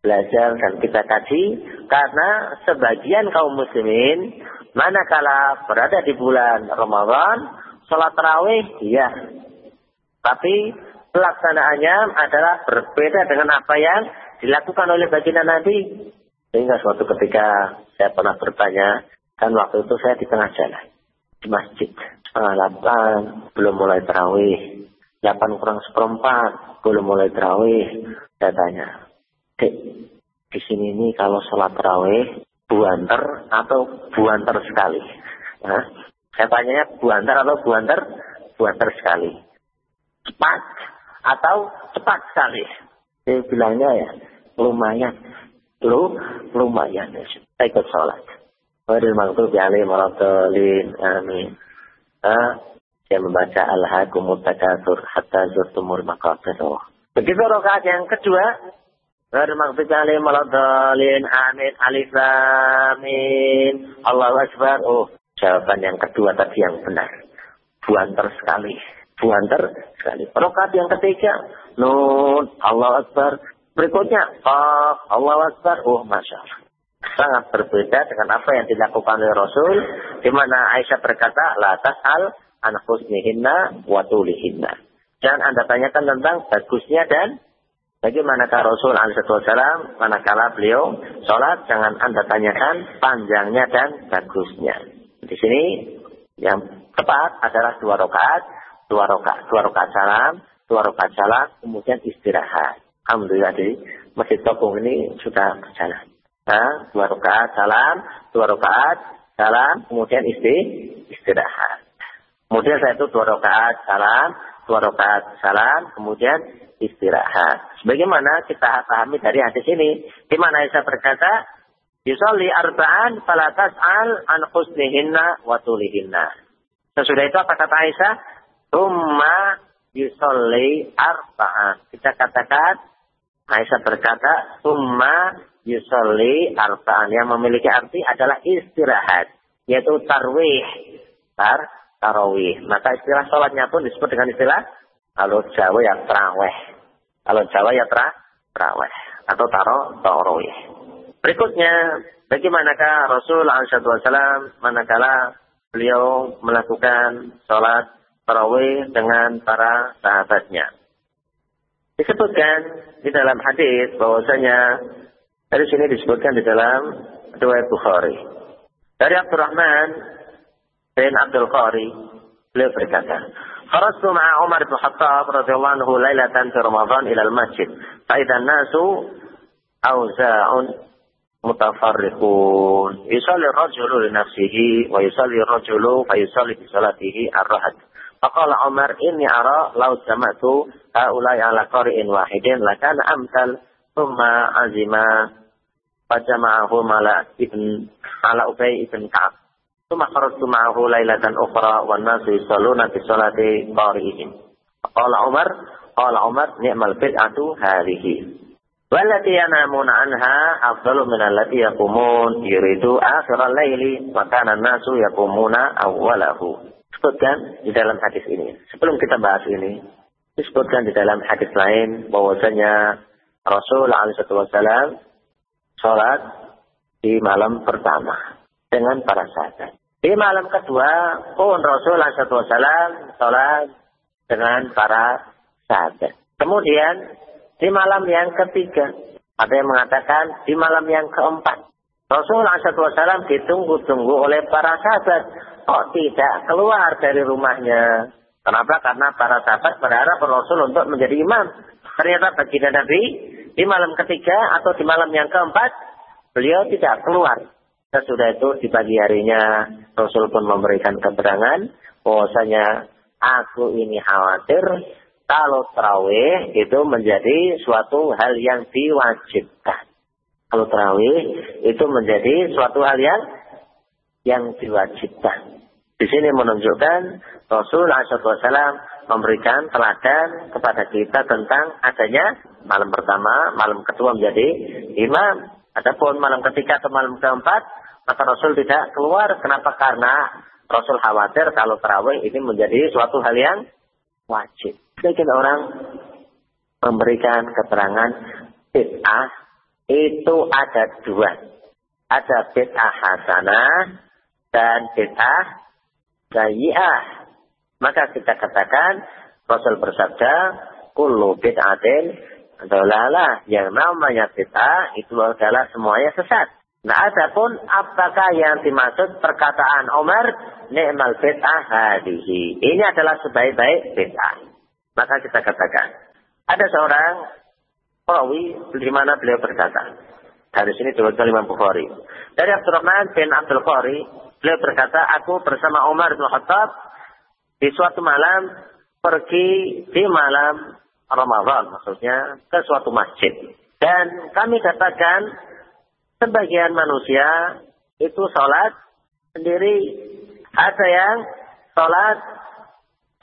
belajar dan kita kaji? Karena sebagian kaum muslimin manakala berada di bulan Ramadan, sholat tarawih, iya. Tapi pelaksanaannya adalah berbeda dengan apa yang dilakukan oleh baginda Nabi. Sehingga suatu ketika saya pernah bertanya, kan waktu itu saya di tengah jalan, di masjid. Setengah delapan, belum mulai terawih. Delapan kurang seperempat, belum mulai terawih. Saya tanya, di sini ini kalau sholat terawih, buanter atau buanter sekali? Nah, saya tanya buanter atau buanter? Buanter sekali. Cepat atau cepat sekali? Dia bilangnya ya, lumayan. Lu, lumayan. Saya ikut sholat. Wadil maghdubi alaihim waradhalin. Amin. Ah, dia membaca Al-Hakumut Takatsur hatta zurtumul maqabir. Begitu rakaat yang kedua, Wadil maghdubi alaihim waradhalin. Amin. Alif Amin. Allahu Akbar. Oh, jawaban yang kedua tadi yang benar. Buanter sekali. Buanter sekali. Rakaat yang ketiga, Nun, Allah Akbar. Berikutnya, Qaf, Allah Akbar. Oh, Masya Allah. Sangat berbeda dengan apa yang dilakukan oleh Rasul. Di mana Aisyah berkata, La tas'al an husnihinna wa tulihinna. Jangan Anda tanyakan tentang bagusnya dan bagaimanakah Rasul alaihissalam manakala beliau sholat, jangan Anda tanyakan panjangnya dan bagusnya. Di sini yang tepat adalah dua rakaat, dua rakaat, dua rakaat salam, dua rakaat salat, kemudian istirahat. Alhamdulillah di Masjid Tokong ini sudah berjalan. Nah, dua rakaat salam, dua rakaat salam, kemudian isti, istirahat. Kemudian saya itu dua rakaat salam, dua rakaat salam, kemudian istirahat. Sebagaimana kita pahami dari hadis ini, di mana Aisyah berkata, Yusalli arba'an falatas al an husnihinna. Sesudah itu apa kata Aisyah? Tumma yusolli arba'an. Kita katakan, Aisyah berkata, Summa yusolli arba'an. Yang memiliki arti adalah istirahat. Yaitu tarwih. Tar, tarawih. Maka istilah sholatnya pun disebut dengan istilah, kalau Jawa ya terawih. Kalau Jawa ya tra, terawih. Atau taro, tarawih. Berikutnya, bagaimanakah Rasul SAW manakala beliau melakukan sholat tarawih dengan para sahabatnya. Disebutkan di dalam hadis bahwasanya dari sini disebutkan di dalam riwayat Bukhari. Dari Abdurrahman bin Abdul Qari, beliau berkata, "Kharastu ma'a Umar bin Khattab radhiyallahu anhu lailatan fi Ramadan ila al-masjid, fa idza nasu awza'un mutafarriqun. Yusalli ar-rajulu li nafsihi wa yusalli ar-rajulu fa yusalli bi salatihi ar-rahad." Faqala Umar inni ara law jama'tu haulai ala qari'in wahidin lakana amsal thumma azima fajama'ahu mala ibn ala Ubay ibn Ka'ab. ثم خرجت معه ليلة أخرى والناس يصلون في صلاة قارئهم قال عمر قال عمر نعم البدعة هذه والتي ينامون عنها أفضل من التي يقومون يريد آخر الليل وكان الناس يقومون أوله disebutkan di dalam hadis ini. Sebelum kita bahas ini, disebutkan di dalam hadis lain bahwasanya Rasul alaihissalam sholat di malam pertama dengan para sahabat. Di malam kedua pun Rasul alaihissalam sholat dengan para sahabat. Kemudian di malam yang ketiga ada yang mengatakan di malam yang keempat Rasul alaihissalam ditunggu-tunggu oleh para sahabat kok tidak keluar dari rumahnya. Kenapa? Karena para sahabat berharap Rasul untuk menjadi imam. Ternyata baginda Nabi di malam ketiga atau di malam yang keempat beliau tidak keluar. Sesudah itu di pagi harinya Rasul pun memberikan keterangan bahwasanya aku ini khawatir kalau terawih itu menjadi suatu hal yang diwajibkan. Kalau terawih itu menjadi suatu hal yang yang diwajibkan. Di sini menunjukkan Rasul SAW memberikan teladan kepada kita tentang adanya malam pertama, malam kedua menjadi imam. Adapun malam ketiga atau malam keempat, maka Rasul tidak keluar. Kenapa? Karena Rasul khawatir kalau terawih ini menjadi suatu hal yang wajib. Sebagian orang memberikan keterangan bid'ah itu ada dua. Ada bid'ah hasanah dan bid'ah sayyi'ah. Maka kita katakan Rasul bersabda, kullu bid'atin dolalah. Yang namanya bid'ah itu adalah semuanya sesat. Nah, adapun apakah yang dimaksud perkataan Umar, ni'mal bid'ah hadihi. Ini adalah sebaik-baik bid'ah. Maka kita katakan, ada seorang perawi di mana beliau berkata, dari sini diriwayatkan Imam Bukhari. Dari Abdurrahman bin Abdul Qari, Beliau berkata, aku bersama Umar bin Khattab di suatu malam pergi di malam Ramadan, maksudnya ke suatu masjid. Dan kami katakan, sebagian manusia itu sholat sendiri. Ada yang sholat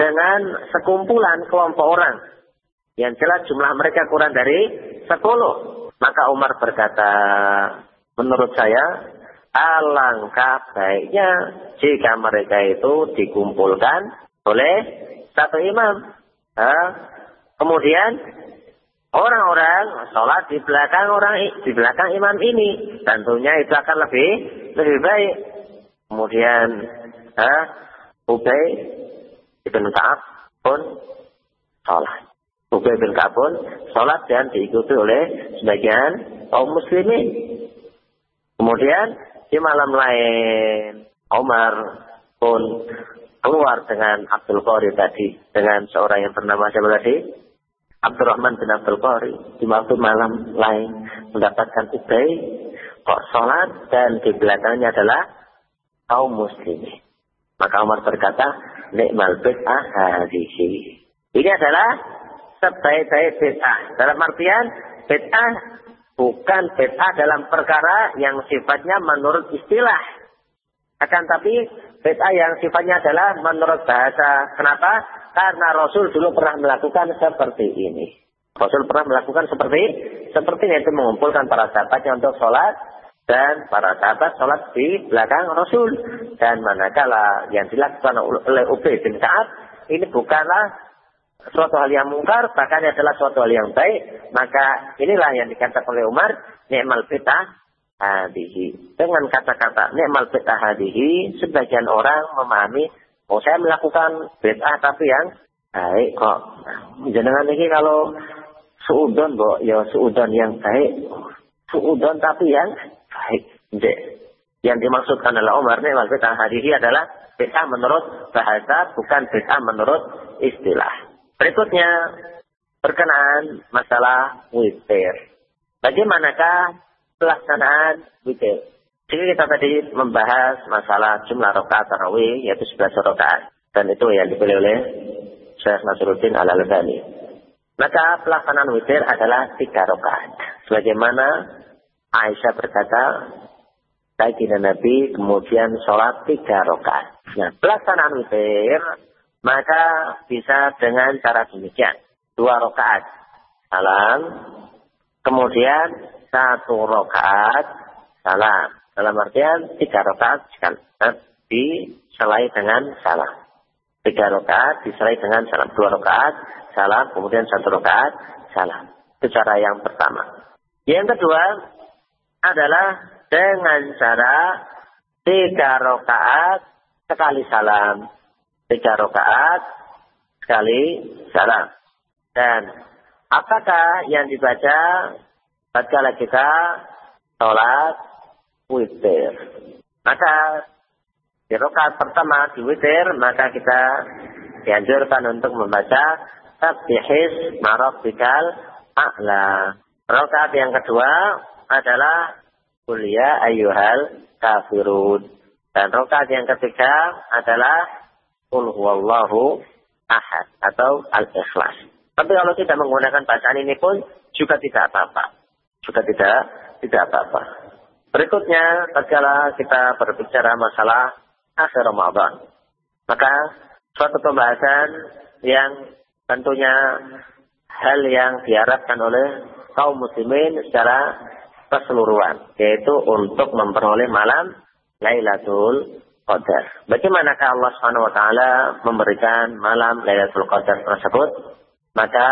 dengan sekumpulan kelompok orang. Yang jelas jumlah mereka kurang dari sepuluh. Maka Umar berkata, menurut saya, Alangkah baiknya jika mereka itu dikumpulkan oleh satu imam. Nah, kemudian orang-orang sholat di belakang orang di belakang imam ini, tentunya itu akan lebih lebih baik. Kemudian, nah, Ubay ibn Ka'ab pun sholat. Ubay bin Ka'ab pun sholat dan diikuti oleh sebagian kaum muslimin. Kemudian di malam lain, Omar pun keluar dengan Abdul Qori tadi. Dengan seorang yang bernama siapa tadi? Abdurrahman bin Abdul Qori. Di waktu malam lain mendapatkan Ubay kok sholat dan di belakangnya adalah kaum muslimin. Maka Umar berkata, Nikmal bid'ah hadihi. Ini adalah sebaik-baik bid'ah. Dalam artian, bid'ah Bukan bid'ah dalam perkara yang sifatnya menurut istilah. Akan tapi bid'ah yang sifatnya adalah menurut bahasa. Kenapa? Karena Rasul dulu pernah melakukan seperti ini. Rasul pernah melakukan seperti seperti itu mengumpulkan para sahabatnya untuk sholat dan para sahabat sholat di belakang Rasul. Dan manakala yang dilakukan oleh Ubay bin ini bukanlah suatu hal yang mungkar, bahkan adalah suatu hal yang baik, maka inilah yang dikatakan oleh Umar, ni'mal fitah hadihi. Dengan kata-kata ni'mal fitah hadihi, sebagian orang memahami, oh saya melakukan bid'ah tapi yang baik kok. Jangan lagi kalau suudon, bo, ya suudon yang baik. Suudon tapi yang baik. Yang dimaksudkan adalah Umar ni'mal fitah hadihi adalah bid'ah menurut bahasa, bukan bid'ah menurut istilah. Berikutnya berkenaan masalah witir. Bagaimanakah pelaksanaan witir? Jika kita tadi membahas masalah jumlah rakaat tarawih yaitu 11 rakaat dan itu yang dipilih oleh Syekh Nasruddin Al Albani. Maka pelaksanaan witir adalah tiga rakaat. Sebagaimana Aisyah berkata, baginda Nabi kemudian sholat tiga rakaat. Nah, pelaksanaan witir maka bisa dengan cara demikian. Dua rakaat salam, kemudian satu rakaat salam. Dalam artian tiga rakaat diselai dengan salam. Tiga rakaat diselai dengan salam. Dua rakaat salam, kemudian satu rakaat salam. Itu cara yang pertama. Yang kedua adalah dengan cara tiga rakaat sekali salam. Tiga rakaat sekali salam. Dan apakah yang dibaca tatkala kita sholat witir? Maka di rakaat pertama di witir, maka kita dianjurkan untuk membaca Tabbihis Marabbikal A'la. Rakaat yang kedua adalah kuliah ayuhal kafirun. Dan rakaat yang ketiga adalah kul huwallahu ahad atau al-ikhlas. Tapi kalau tidak menggunakan bacaan ini pun juga tidak apa-apa. Juga tidak tidak apa-apa. Berikutnya, tatkala kita berbicara masalah akhir Ramadan, maka suatu pembahasan yang tentunya hal yang diharapkan oleh kaum muslimin secara keseluruhan, yaitu untuk memperoleh malam Lailatul Qadar. Bagaimanakah Allah Subhanahu wa taala memberikan malam Lailatul Qadar tersebut? Maka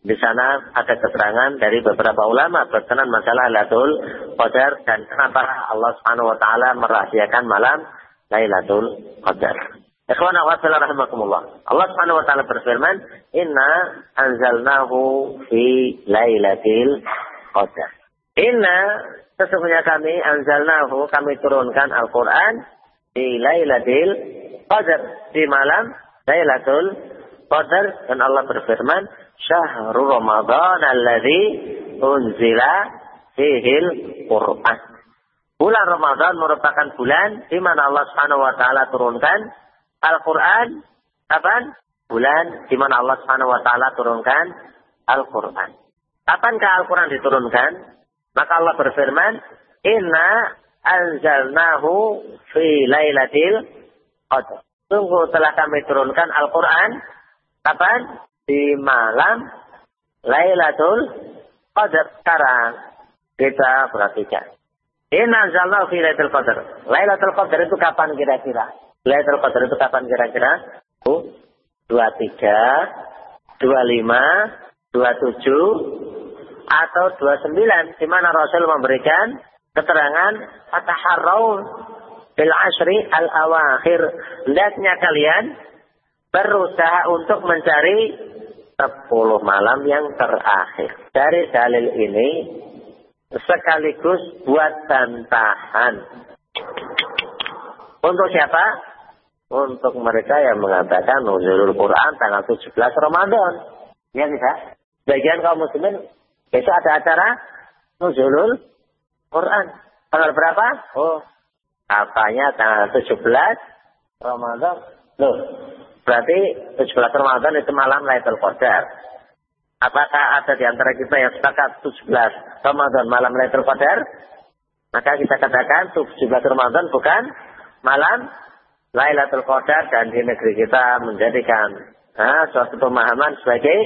di sana ada keterangan dari beberapa ulama berkenan masalah Lailatul Qadar dan kenapa Allah Subhanahu wa taala merahasiakan malam Lailatul Qadar. Ikhwan wa rahimakumullah. Allah Subhanahu wa taala berfirman, "Inna anzalnahu fi lailatil qadar." Inna sesungguhnya kami anzalnahu kami turunkan Al-Qur'an di lailatil qadar di malam Lailatul Qadar dan Allah berfirman, "Syahrul Ramadan alladzi unzila fihil Qur'an." Bulan Ramadan merupakan bulan di mana Allah Subhanahu wa taala turunkan Al-Quran kapan? Bulan di mana Allah Subhanahu wa taala turunkan Al-Quran. Kapankah Al-Quran diturunkan? Maka Allah berfirman, "Inna anzalnahu fi lailatul qadar." Sungguh telah kami turunkan Al-Quran kapan? Di malam Lailatul Qadar. Sekarang kita perhatikan. Inna anzalnahu fi lailatul qadar. Lailatul Qadar itu kapan kira-kira? Lailatul Qadar itu kapan kira-kira? 23, 25, 27, atau 29. Di mana Rasul memberikan keterangan Ataharraun bil ashri al-awakhir. Lihatnya kalian berusaha untuk mencari 10 malam yang terakhir. Dari dalil ini sekaligus buat bantahan. Untuk siapa? untuk mereka yang mengatakan nuzulul Quran tanggal 17 Ramadan. Ya tidak? Bagian kaum muslimin besok ada acara nuzulul Quran. Tanggal berapa? Oh, katanya tanggal 17 Ramadan. Loh, berarti 17 Ramadan itu malam Lailatul Qadar. Apakah ada di antara kita yang sepakat 17 Ramadan malam Lailatul Qadar? Maka kita katakan 17 Ramadan bukan malam Lailatul Qadar dan di negeri kita menjadikan nah, suatu pemahaman sebagai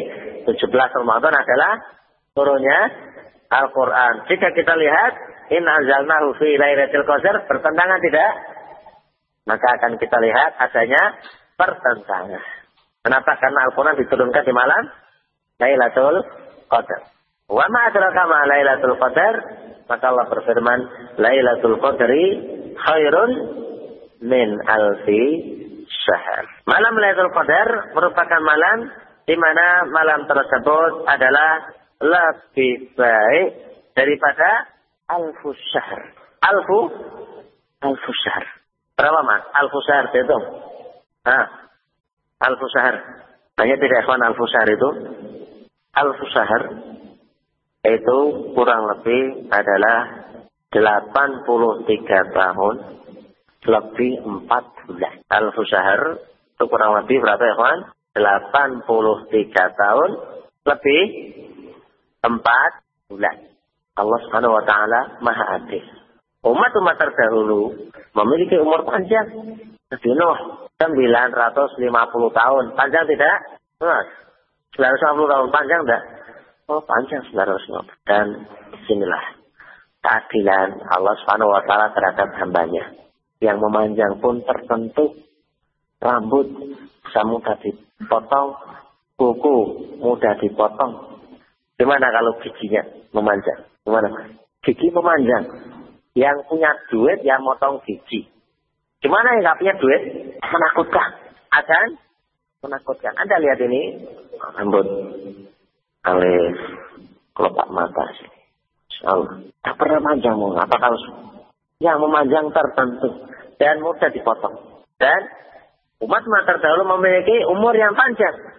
17 Ramadan adalah turunnya Al-Quran. Jika kita lihat, in anzalnahu fi Lailatul Qadar bertentangan tidak? Maka akan kita lihat adanya pertentangan. Kenapa? Karena Al-Quran diturunkan di malam Lailatul Qadar. Wa ma adraka ma Lailatul Qadar? Maka Allah berfirman, Lailatul Qadri khairun min alfi syahr. Malam Lailatul Qadar merupakan malam di mana malam tersebut adalah lebih baik daripada alfu syahr. Alfu alfu syahr. Berapa mas? Alfu syahr itu? Ah, alfu syahr. Hanya tidak ikhwan alfu syahr itu? Alfu syahr itu kurang lebih adalah 83 tahun lebih empat bulan. Al-Fusahar itu kurang lebih berapa kawan? 83 tahun lebih empat bulan. Allah Subhanahu wa taala Maha Adil. Umat-umat terdahulu memiliki umur panjang. Nabi Nuh 950 tahun. Panjang tidak? Mas, 950 tahun panjang tidak? Oh panjang 950. Dan sinilah keadilan Allah Subhanahu wa taala terhadap hambanya. Yang memanjang pun tertentu rambut bisa mudah dipotong, kuku mudah dipotong. Gimana kalau giginya memanjang? Gimana? Gigi memanjang. Yang punya duit yang motong gigi. Gimana yang nggak punya duit? Menakutkan. Akan menakutkan. Anda lihat ini rambut alis kelopak mata sih. Allah. Tak pernah panjang apa kalau yang memanjang tertentu dan mudah dipotong. Dan umat umat terdahulu memiliki umur yang panjang.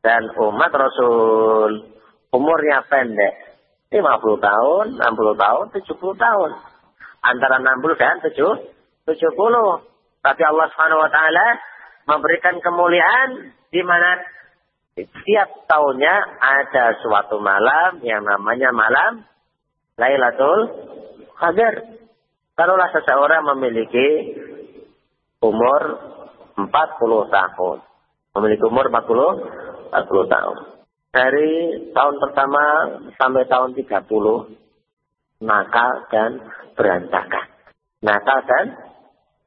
Dan umat Rasul umurnya pendek. 50 tahun, 60 tahun, 70 tahun. Antara 60 dan 7, 70. Tapi Allah Subhanahu wa taala memberikan kemuliaan di mana setiap tahunnya ada suatu malam yang namanya malam Lailatul Qadar. Kalaulah seseorang memiliki umur 40 tahun. Memiliki umur 40, 40 tahun. Dari tahun pertama sampai tahun 30, nakal dan berantakan. Nakal dan,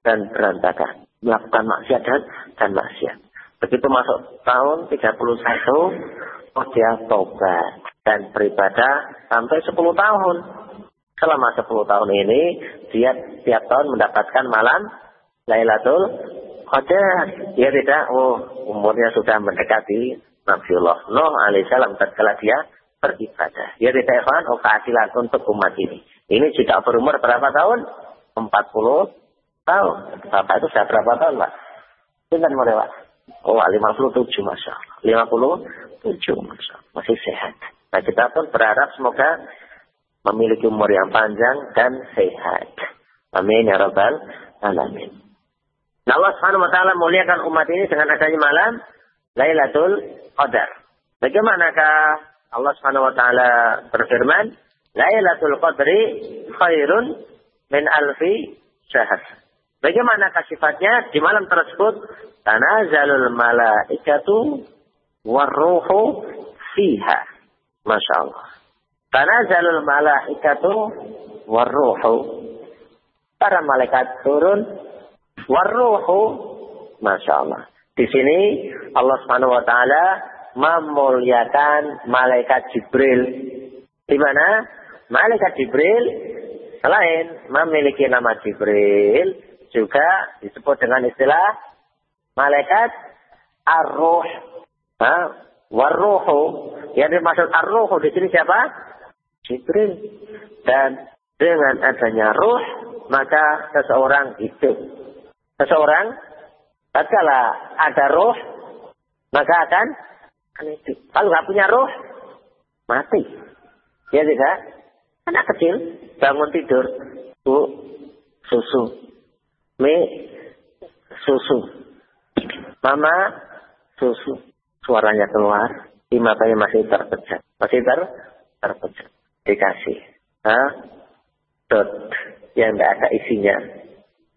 dan berantakan. Melakukan maksiat dan, dan maksiat. Begitu masuk tahun 31, oh dia tobat dan beribadah sampai 10 tahun. Selama 10 tahun ini, dia tiap tahun mendapatkan malam Lailatul Qadar. Dia tidak, oh umurnya sudah mendekati Nabiullah Nuh alaihissalam tatkala dia beribadah. Tidak evan, oh keadilan untuk umat ini. Ini sudah berumur berapa tahun? 40 tahun. Bapak itu sudah berapa tahun, Pak? Bukan mereka. Oh, 57 Masya Allah. 57 Masya Allah. Masih sehat. Nah, kita pun berharap semoga memiliki umur yang panjang dan sehat. Amin ya Rabbal Alamin. Nah, Allah Subhanahu wa taala muliakan umat ini dengan adanya malam Lailatul Qadar. Bagaimanakah Allah Subhanahu wa taala berfirman, Lailatul Qadri khairun min alfi syahr. Bagaimanakah sifatnya di malam tersebut? Tanazalul malaikatu warruhu fiha. Masya Allah. Tanazalul malaikatu warruhu. Para malaikat turun warruhu. Masya Allah. Di sini Allah Subhanahu wa taala memuliakan malaikat Jibril. Di mana? Malaikat Jibril selain memiliki nama Jibril juga disebut dengan istilah malaikat ar-ruh. Warruhu. Yang dimaksud ar-ruhu di sini siapa? Jibril. Dan dengan adanya ruh, maka seseorang hidup. Seseorang, tatkala ada ruh, maka akan hidup. Kalau nggak punya ruh, mati. Ya tidak? Anak kecil bangun tidur, bu, susu, mi, susu, Mama susu. Suaranya keluar. Di matanya masih terpecah. Masih ter terpecah. Dikasih. Hah? Dot. Yang tidak ada isinya.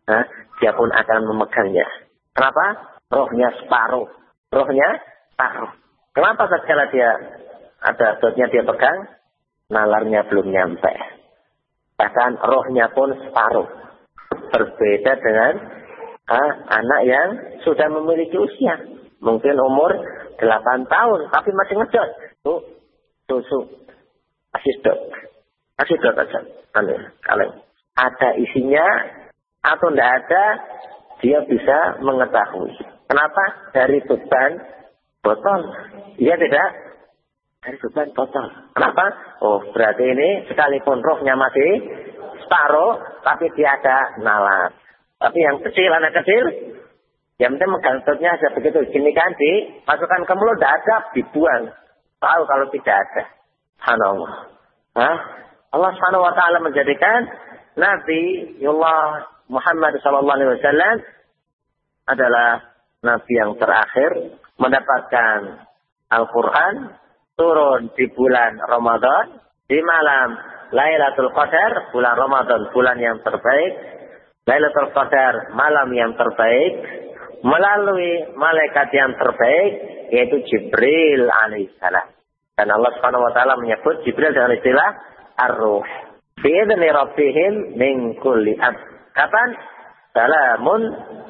Hah? Dia pun akan memegangnya. Kenapa? Rohnya separuh. Rohnya separuh. Kenapa setelah dia ada dotnya dia pegang? Nalarnya belum nyampe. Bahkan rohnya pun separuh. Berbeda dengan ah, anak yang sudah memiliki usia. Mungkin umur 8 tahun, tapi masih ngedot. Tuh, susu. Kasih dot. Kasih dot aja. Aneh, kalau ada isinya atau tidak ada, dia bisa mengetahui. Kenapa? Dari beban botol. Iya tidak? Dari beban botol. Kenapa? Oh, berarti ini sekalipun rohnya masih separuh, tapi dia ada nalar. Tapi yang kecil, anak kecil, yang penting megang tutnya aja begitu. Gini kan, masukkan ke mulut, tidak ada, dibuang. Tahu kalau tidak ada. Subhanallah. Hah? Allah subhanahu wa ta'ala menjadikan Nabi Allah Muhammad wasallam adalah Nabi yang terakhir mendapatkan Al-Quran turun di bulan Ramadan di malam Lailatul Qadar, bulan Ramadan, bulan yang terbaik. Lailatul Qadar, malam yang terbaik. Melalui malaikat yang terbaik, yaitu Jibril alaihissalam. Dan Allah subhanahu wa ta'ala menyebut Jibril dengan istilah Ar-Ruh. Bi'idni Rabbihim min kulli ab. Kapan? Salamun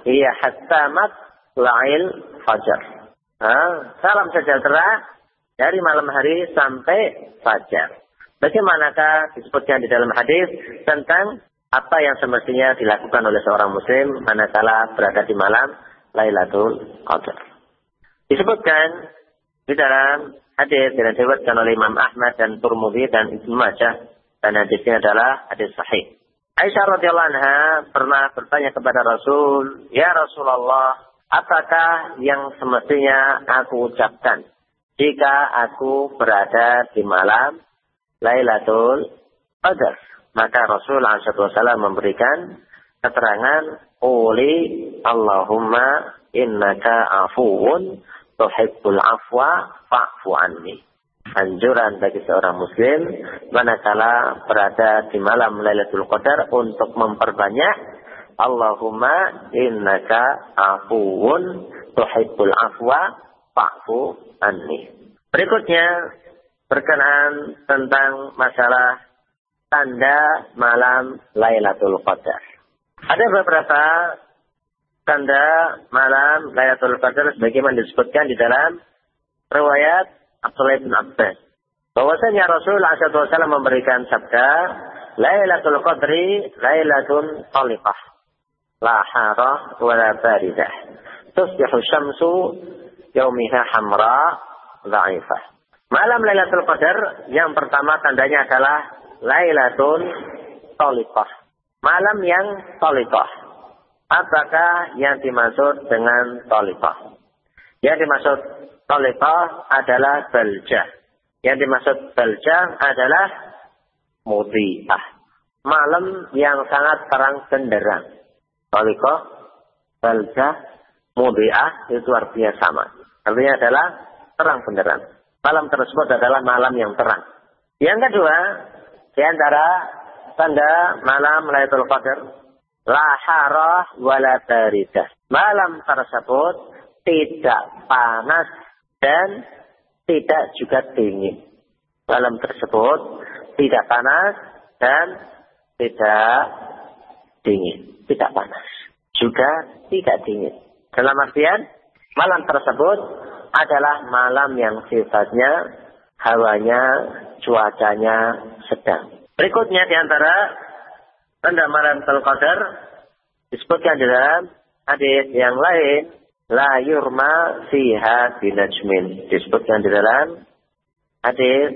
iya hatta mat la'il fajar. Salam sejahtera dari malam hari sampai fajar. Bagaimanakah disebutkan di dalam hadis tentang apa yang semestinya dilakukan oleh seorang muslim manakala berada di malam Lailatul Qadar. Disebutkan di dalam hadis yang disebutkan oleh Imam Ahmad dan Turmudi dan Ibnu Majah dan hadisnya adalah hadis sahih. Aisyah radhiyallahu anha pernah bertanya kepada Rasul, "Ya Rasulullah, apakah yang semestinya aku ucapkan jika aku berada di malam Lailatul Qadar. Maka Rasul SAW memberikan keterangan Uli Allahumma innaka afuun tuhibbul afwa fa'fu anni. Anjuran bagi seorang muslim manakala berada di malam Lailatul Qadar untuk memperbanyak Allahumma innaka afuun tuhibbul afwa fa'fu anni. Berikutnya berkenaan tentang masalah tanda malam Lailatul Qadar. Ada beberapa tanda malam Lailatul Qadar sebagaimana disebutkan di dalam riwayat Abdullah bin Abbas. Bahwasanya Rasul SAW memberikan sabda, Lailatul Qadri Lailatun Taliqah. La harah wa la baridah. Tusbihu syamsu yaumiha hamra dha'ifah. Malam Lailatul Qadar yang pertama tandanya adalah Lailatul Toliqah. Malam yang Toliqah. Apakah yang dimaksud dengan Toliqah? Yang dimaksud Toliqah adalah Baljah. Yang dimaksud Baljah adalah Mudi'ah. Malam yang sangat terang benderang. Toliqah, Baljah, Mudi'ah itu artinya sama. Artinya adalah terang benderang. Malam tersebut adalah malam yang terang. Yang kedua, di antara tanda malam Lailatul Qadar, la harah wala baridah. Malam tersebut tidak panas dan tidak juga dingin. Malam tersebut tidak panas dan tidak dingin, tidak panas. Juga tidak dingin. Dalam artian, malam tersebut adalah malam yang sifatnya hawanya, cuacanya sedang. Berikutnya di antara tanda malam Qadar disebutkan dalam hadis yang lain la yurma fiha binajmin disebutkan di dalam hadis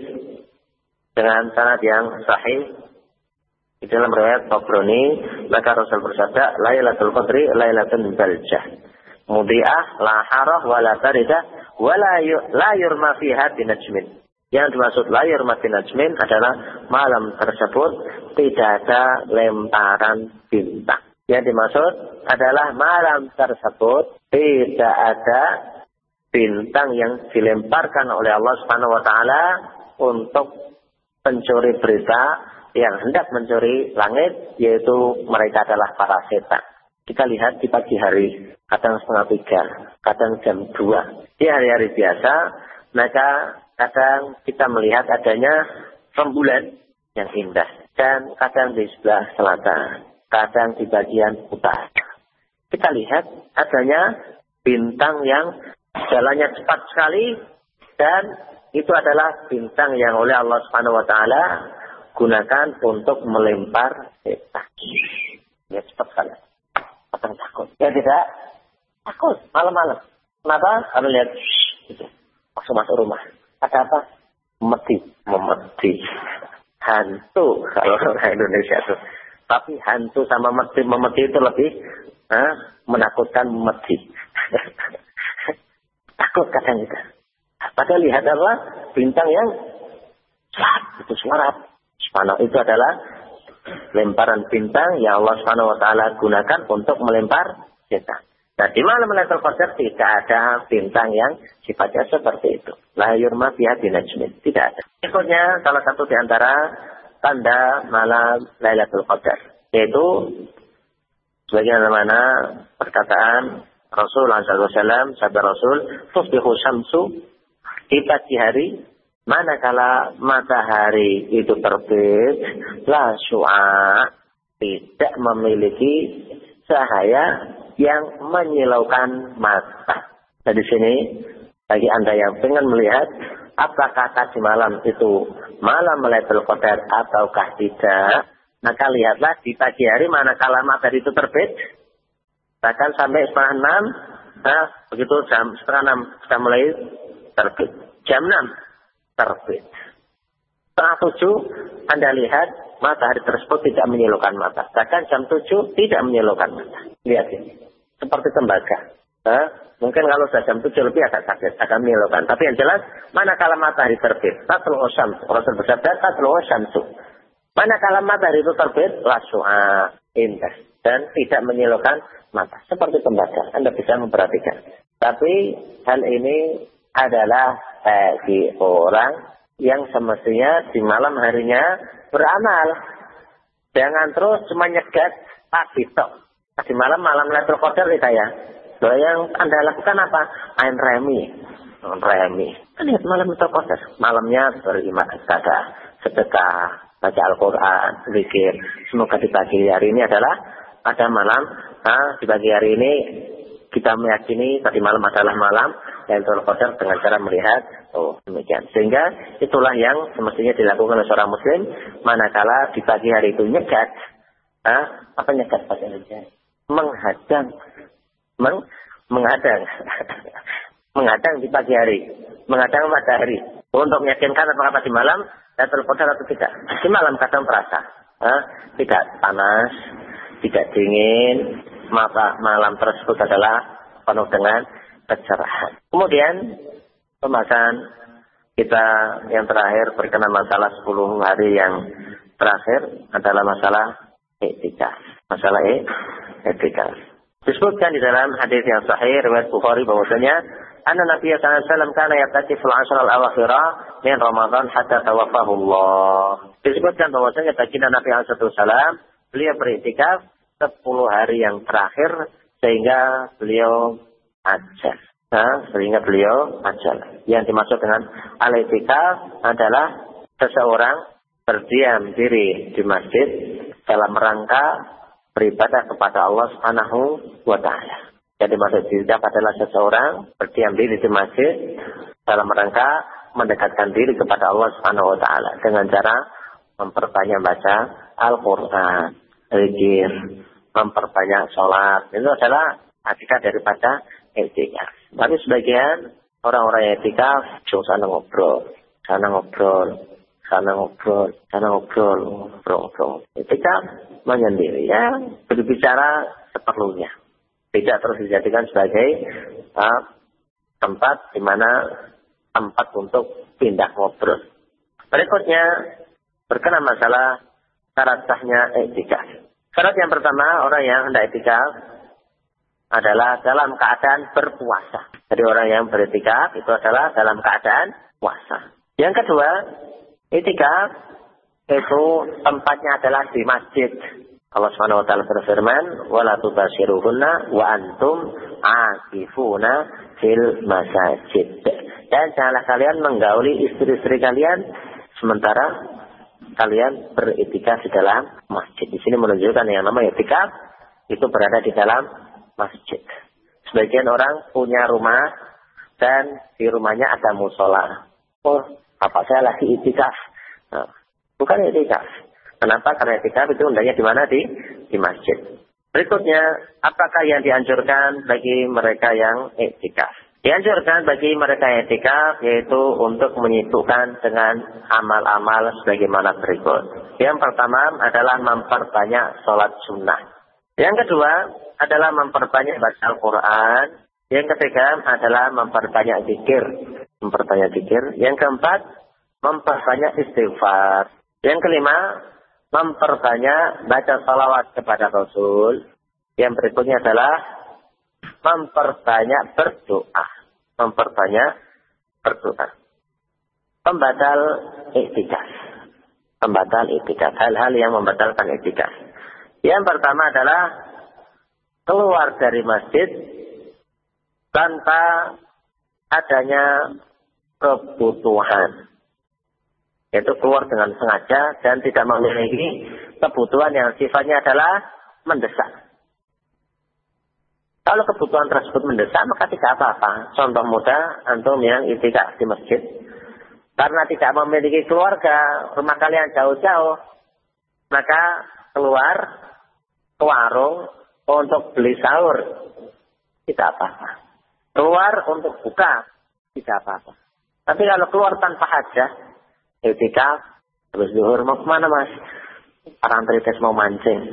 dengan sanad yang sahih di dalam riwayat Tabrani maka Rasul bersabda Lailatul Qadri Lailatul Baljah mudiah la harah wa la taridah wala la yurma fiha binajmin. Yang dimaksud la yurma binajmin adalah malam tersebut tidak ada lemparan bintang. Yang dimaksud adalah malam tersebut tidak ada bintang yang dilemparkan oleh Allah Subhanahu wa taala untuk pencuri berita yang hendak mencuri langit yaitu mereka adalah para setan. Kita lihat di pagi hari, kadang setengah tiga, kadang jam dua. Di hari-hari biasa, maka kadang kita melihat adanya rembulan yang indah. Dan kadang di sebelah selatan, kadang di bagian utara. Kita lihat adanya bintang yang jalannya cepat sekali dan itu adalah bintang yang oleh Allah Subhanahu wa taala gunakan untuk melempar setan. Ya cepat sekali akan takut. Ya tidak takut malam-malam. Kenapa? Karena lihat gitu. Masuk rumah. Ada apa? Meti, memeti. Hantu kalau orang Indonesia itu. Tapi hantu sama meti, memeti itu lebih eh, menakutkan meti. Takut kadang kita. Padahal lihat apa? Bintang yang saat itu suara. Itu adalah lemparan bintang yang Allah Subhanahu wa taala gunakan untuk melempar setan. Nah, di malam Lailatul Qadar tidak ada bintang yang sifatnya seperti itu. La yurma binajmin. Tidak ada. Berikutnya, salah satu di antara tanda malam Lailatul Qadar. Yaitu sebagaimana perkataan Rasulullah SAW, sabda Rasul, Tusbihu syamsu di pagi hari, manakala matahari itu terbit, la syu'a, tidak memiliki cahaya yang menyilaukan mata. Nah di sini, bagi Anda yang ingin melihat, apakah tadi malam itu malam Lailatul Qadar ataukah tidak, maka lihatlah di pagi hari manakala matahari itu terbit, Bahkan sampai setengah enam, nah, begitu jam setengah enam sudah mulai terbit. Jam enam terbit. Setengah tujuh, Anda lihat matahari tersebut tidak menyilaukan mata. Bahkan jam tujuh tidak menyilaukan mata. Lihat ini. Seperti tembaga. Nah, mungkin kalau sudah jam tujuh lebih agak sakit, agak menyilaukan. Tapi yang jelas, manakala matahari terbit, tatlu osam, Rasul bersabda, tatlu osyamsu. Manakala matahari itu terbit, lasu'a indah. Dan tidak menyilaukan mata. Seperti tembaga, Anda bisa memperhatikan. Tapi hal ini adalah bagi orang yang semestinya di malam harinya beramal. Jangan terus cuma nyegat pagi tok. Di malam malam letter Qadar saya. Bahwa yang Anda lakukan apa? Main remi. Remi. Lihat malam letter Qadar. Malamnya beribadah, sedekah, baca Al-Quran. Semoga di pagi hari ini adalah pada malam Nah, di pagi hari ini kita meyakini tadi malam adalah malam Lailatul Qadar dengan cara melihat oh demikian. Sehingga itulah yang semestinya dilakukan oleh seorang muslim manakala di pagi hari itu nyegat. Ah, apa nyegat pada Indonesia? Menghadang. Meng, menghadang. menghadang di pagi hari. Menghadang matahari. Untuk meyakinkan apakah tadi malam Lailatul Qadar atau tidak. Di malam kadang terasa. Ah, tidak panas, tidak dingin, maka malam tersebut adalah penuh dengan kecerahan. Kemudian pembahasan kita yang terakhir berkenan masalah 10 hari yang terakhir adalah masalah etika. Masalah e etika. Disebutkan di dalam hadis yang sahih riwayat Bukhari bahwasanya anna Nabi sallallahu alaihi wasallam kana yataki fil ashr al awakhirah min Ramadan hatta tawaffahu Allah. Disebutkan bahwasanya baginda Nabi sallallahu alaihi wasallam beliau beritikaf 10 hari yang terakhir sehingga beliau ajal. Nah, sehingga beliau ajal. Yang dimaksud dengan al adalah seseorang berdiam diri di masjid dalam rangka beribadah kepada Allah Subhanahu wa taala. Jadi maksud tidak adalah seseorang berdiam diri di masjid dalam rangka mendekatkan diri kepada Allah Subhanahu wa taala dengan cara memperbanyak baca Al-Qur'an, zikir, memperbanyak sholat. Itu adalah hakikat daripada etika. Tapi sebagian orang-orang etika jauh sana ngobrol, sana ngobrol, sana ngobrol, sana ngobrol, ngobrol, ngobrol. Etika menyendiri ya, berbicara seperlunya. Tidak terus dijadikan sebagai uh, tempat di mana tempat untuk pindah ngobrol. Berikutnya berkenan masalah syarat etika. Syarat yang pertama, orang yang hendak etikaf adalah dalam keadaan berpuasa. Jadi orang yang beretikaf itu adalah dalam keadaan puasa. Yang kedua, etikaf itu tempatnya adalah di masjid. Allah Subhanahu wa taala berfirman, "Wala tubashiruhunna wa antum akifuna fil masajid." Dan janganlah kalian menggauli istri-istri kalian sementara kalian beritikaf di dalam masjid. Di sini menunjukkan yang namanya itikaf itu berada di dalam masjid. Sebagian orang punya rumah dan di rumahnya ada musola. Oh, apa saya lagi itikaf? Nah, bukan itikaf. Kenapa? Karena itikaf itu undangnya di mana? Di, di masjid. Berikutnya, apakah yang dianjurkan bagi mereka yang itikaf? Dianjurkan bagi mereka yang etikaf yaitu untuk menyibukkan dengan amal-amal sebagaimana berikut. Yang pertama adalah memperbanyak sholat sunnah. Yang kedua adalah memperbanyak baca Al-Quran. Yang ketiga adalah memperbanyak zikir. Memperbanyak zikir. Yang keempat, memperbanyak istighfar. Yang kelima, memperbanyak baca salawat kepada Rasul. Yang berikutnya adalah memperbanyak berdoa. Memperbanyak berdoa. Pembatal iktikaf. pembatal itikaf. Hal-hal yang membatalkan itikaf. Yang pertama adalah keluar dari masjid tanpa adanya kebutuhan. Yaitu keluar dengan sengaja dan tidak memiliki kebutuhan yang sifatnya adalah mendesak. Kalau kebutuhan tersebut mendesak, maka tidak apa-apa. Contoh mudah, antum yang itikaf di masjid. Karena tidak memiliki keluarga, rumah kalian jauh-jauh, maka keluar ke warung untuk beli sahur. Tidak apa-apa. Keluar untuk buka. Tidak apa-apa. Tapi kalau keluar tanpa hajat, itikaf, terus zuhur, mau ke mana mas? Parantritis mau mancing.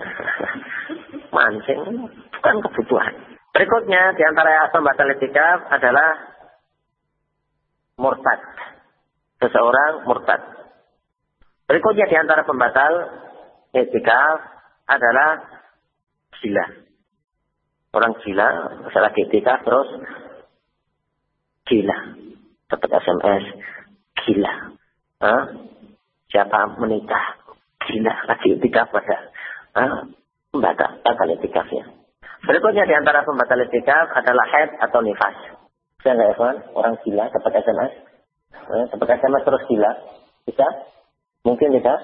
mancing bukan kebutuhan. Berikutnya di antara pembatal itikaf adalah murtad. Seseorang murtad. Berikutnya di antara pembatal itikaf adalah gila. Orang gila, masalah itikaf terus gila. Dapat SMS, gila. Hah? Siapa menikah? Gila, lagi itikaf pada. Hah? Batal, batal itikafnya. Berikutnya di antara pembatal itikaf adalah head atau nifas. Bisa nggak Evan? Orang gila dapat SMS. Eh, dapat SMS terus gila. Bisa? Mungkin tidak.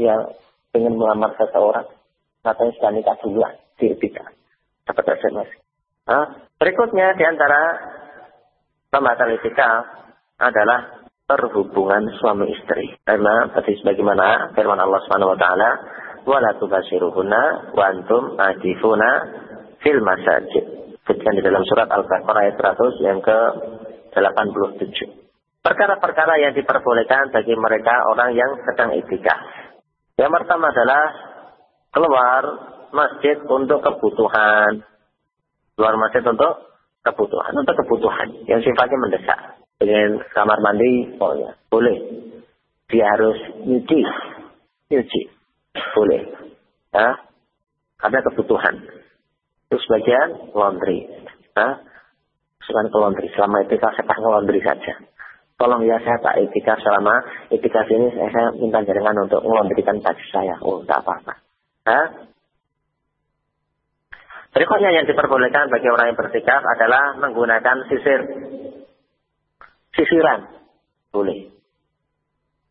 Yang ingin melamar seseorang. Katanya sudah nikah duluan. Di itikaf. Dapat SMS. Nah, berikutnya di antara pembatal itikaf adalah perhubungan suami istri. Karena tadi sebagaimana firman Allah Subhanahu wa taala, "Wala tubashiruhunna wa antum fil masajid. Sebutkan di dalam surat Al-Baqarah ayat 100 yang ke-87. Perkara-perkara yang diperbolehkan bagi mereka orang yang sedang itikaf. Yang pertama adalah keluar masjid untuk kebutuhan. Keluar masjid untuk kebutuhan. Untuk kebutuhan yang sifatnya mendesak. Dengan kamar mandi, oh ya, boleh. Dia harus nyuci. Nyuci. Boleh. Ya, karena kebutuhan. Terus bagian laundry. Nah, Sukan ke laundry. Selama etika saya tak laundry saja. Tolong ya saya tak etika selama etika ini saya, saya minta jaringan untuk ngelondrikan baju saya. Oh, tak apa-apa. Nah, Berikutnya yang diperbolehkan bagi orang yang bertikaf adalah menggunakan sisir. Sisiran. Boleh.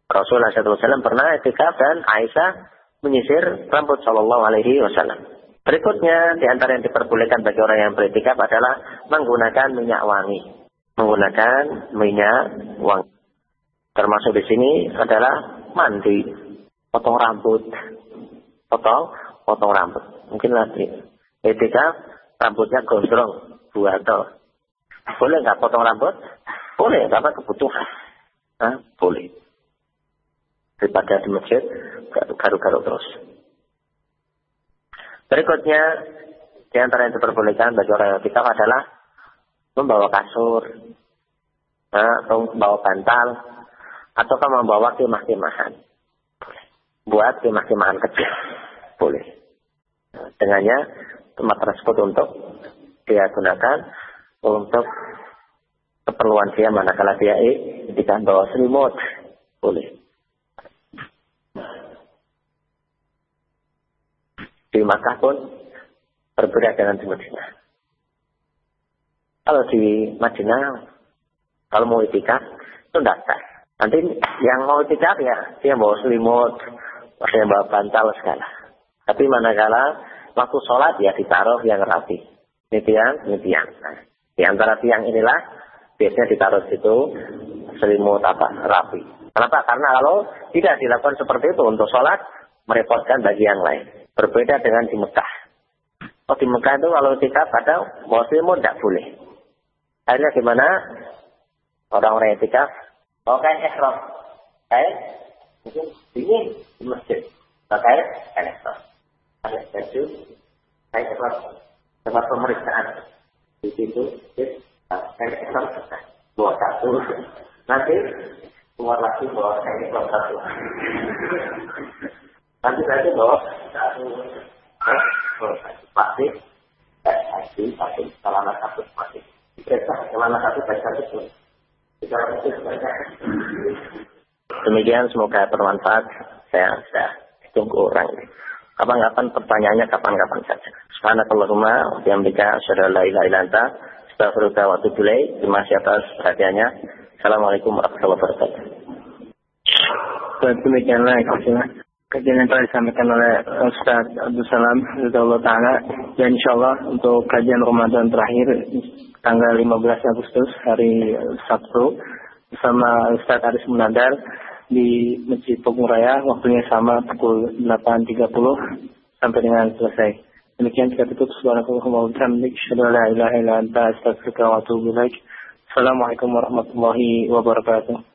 Rasulullah SAW pernah etikaf dan Aisyah menyisir rambut Shallallahu Alaihi Wasallam. Berikutnya, di antara yang diperbolehkan bagi orang yang beriktikaf adalah menggunakan minyak wangi. Menggunakan minyak wangi. Termasuk di sini adalah mandi, potong rambut, potong, potong rambut. Mungkin lagi etika rambutnya gondrong, atau Boleh nggak potong rambut? Boleh, karena kebutuhan. Hah? Boleh. Daripada di masjid, garuk-garuk terus. Berikutnya, di antara yang diperbolehkan bagi orang yang tikaf adalah membawa kasur, nah, atau membawa bantal, ataukah membawa kemah-kemahan. Buat kemah-kemahan kecil. Boleh. Nah, dengannya, tempat tersebut untuk dia gunakan untuk keperluan dia manakala dia ketika bawa selimut. Boleh. Di Makkah pun berbeda dengan di Madinah. Kalau di Madinah, kalau mau itikaf, itu daftar. Nanti yang mau itikaf ya, dia bawa selimut, dia bawa bantal segala. Tapi manakala waktu sholat ya ditaruh yang rapi. Ini tiang, ini tiang. Nah, di antara tiang inilah biasanya ditaruh situ selimut apa rapi. Kenapa? Karena kalau tidak dilakukan seperti itu untuk sholat, merepotkan bagi yang lain. Berbeda dengan di Mekah. Oh di Mekah itu kalau etikaf pada muslim tidak boleh. Akhirnya gimana? Orang-orang yang etikaf, oh kayak ihram. Kayak mungkin ini di masjid. Pakai kayak ihram. Ada baju, kayak ihram. Tempat pemeriksaan. Di situ, kayak ihram. Bawa satu. Nanti keluar lagi bawa kayak ihram satu. Nanti nanti bawa satu pasti haji pasti celana satu pasti diperiksa celana satu baik satu Demikian semoga bermanfaat. Saya sudah tunggu orang. Kapan-kapan pertanyaannya kapan-kapan saja. Subhanakallahumma wa bihamdika asyhadu an la ilaha illa anta astaghfiruka wa atubu ilaik. Terima kasih atas perhatiannya. Assalamualaikum warahmatullahi wabarakatuh. Baik, demikianlah kajian yang telah disampaikan oleh Ustaz Abdul Salam Allah Ta'ala dan insya Allah untuk kajian Ramadan terakhir tanggal 15 Agustus hari Sabtu bersama Ustaz Aris Munadar di Masjid Pogong Raya waktunya sama pukul 8.30 sampai dengan selesai. Demikian kita tutup. Assalamualaikum warahmatullahi wabarakatuh.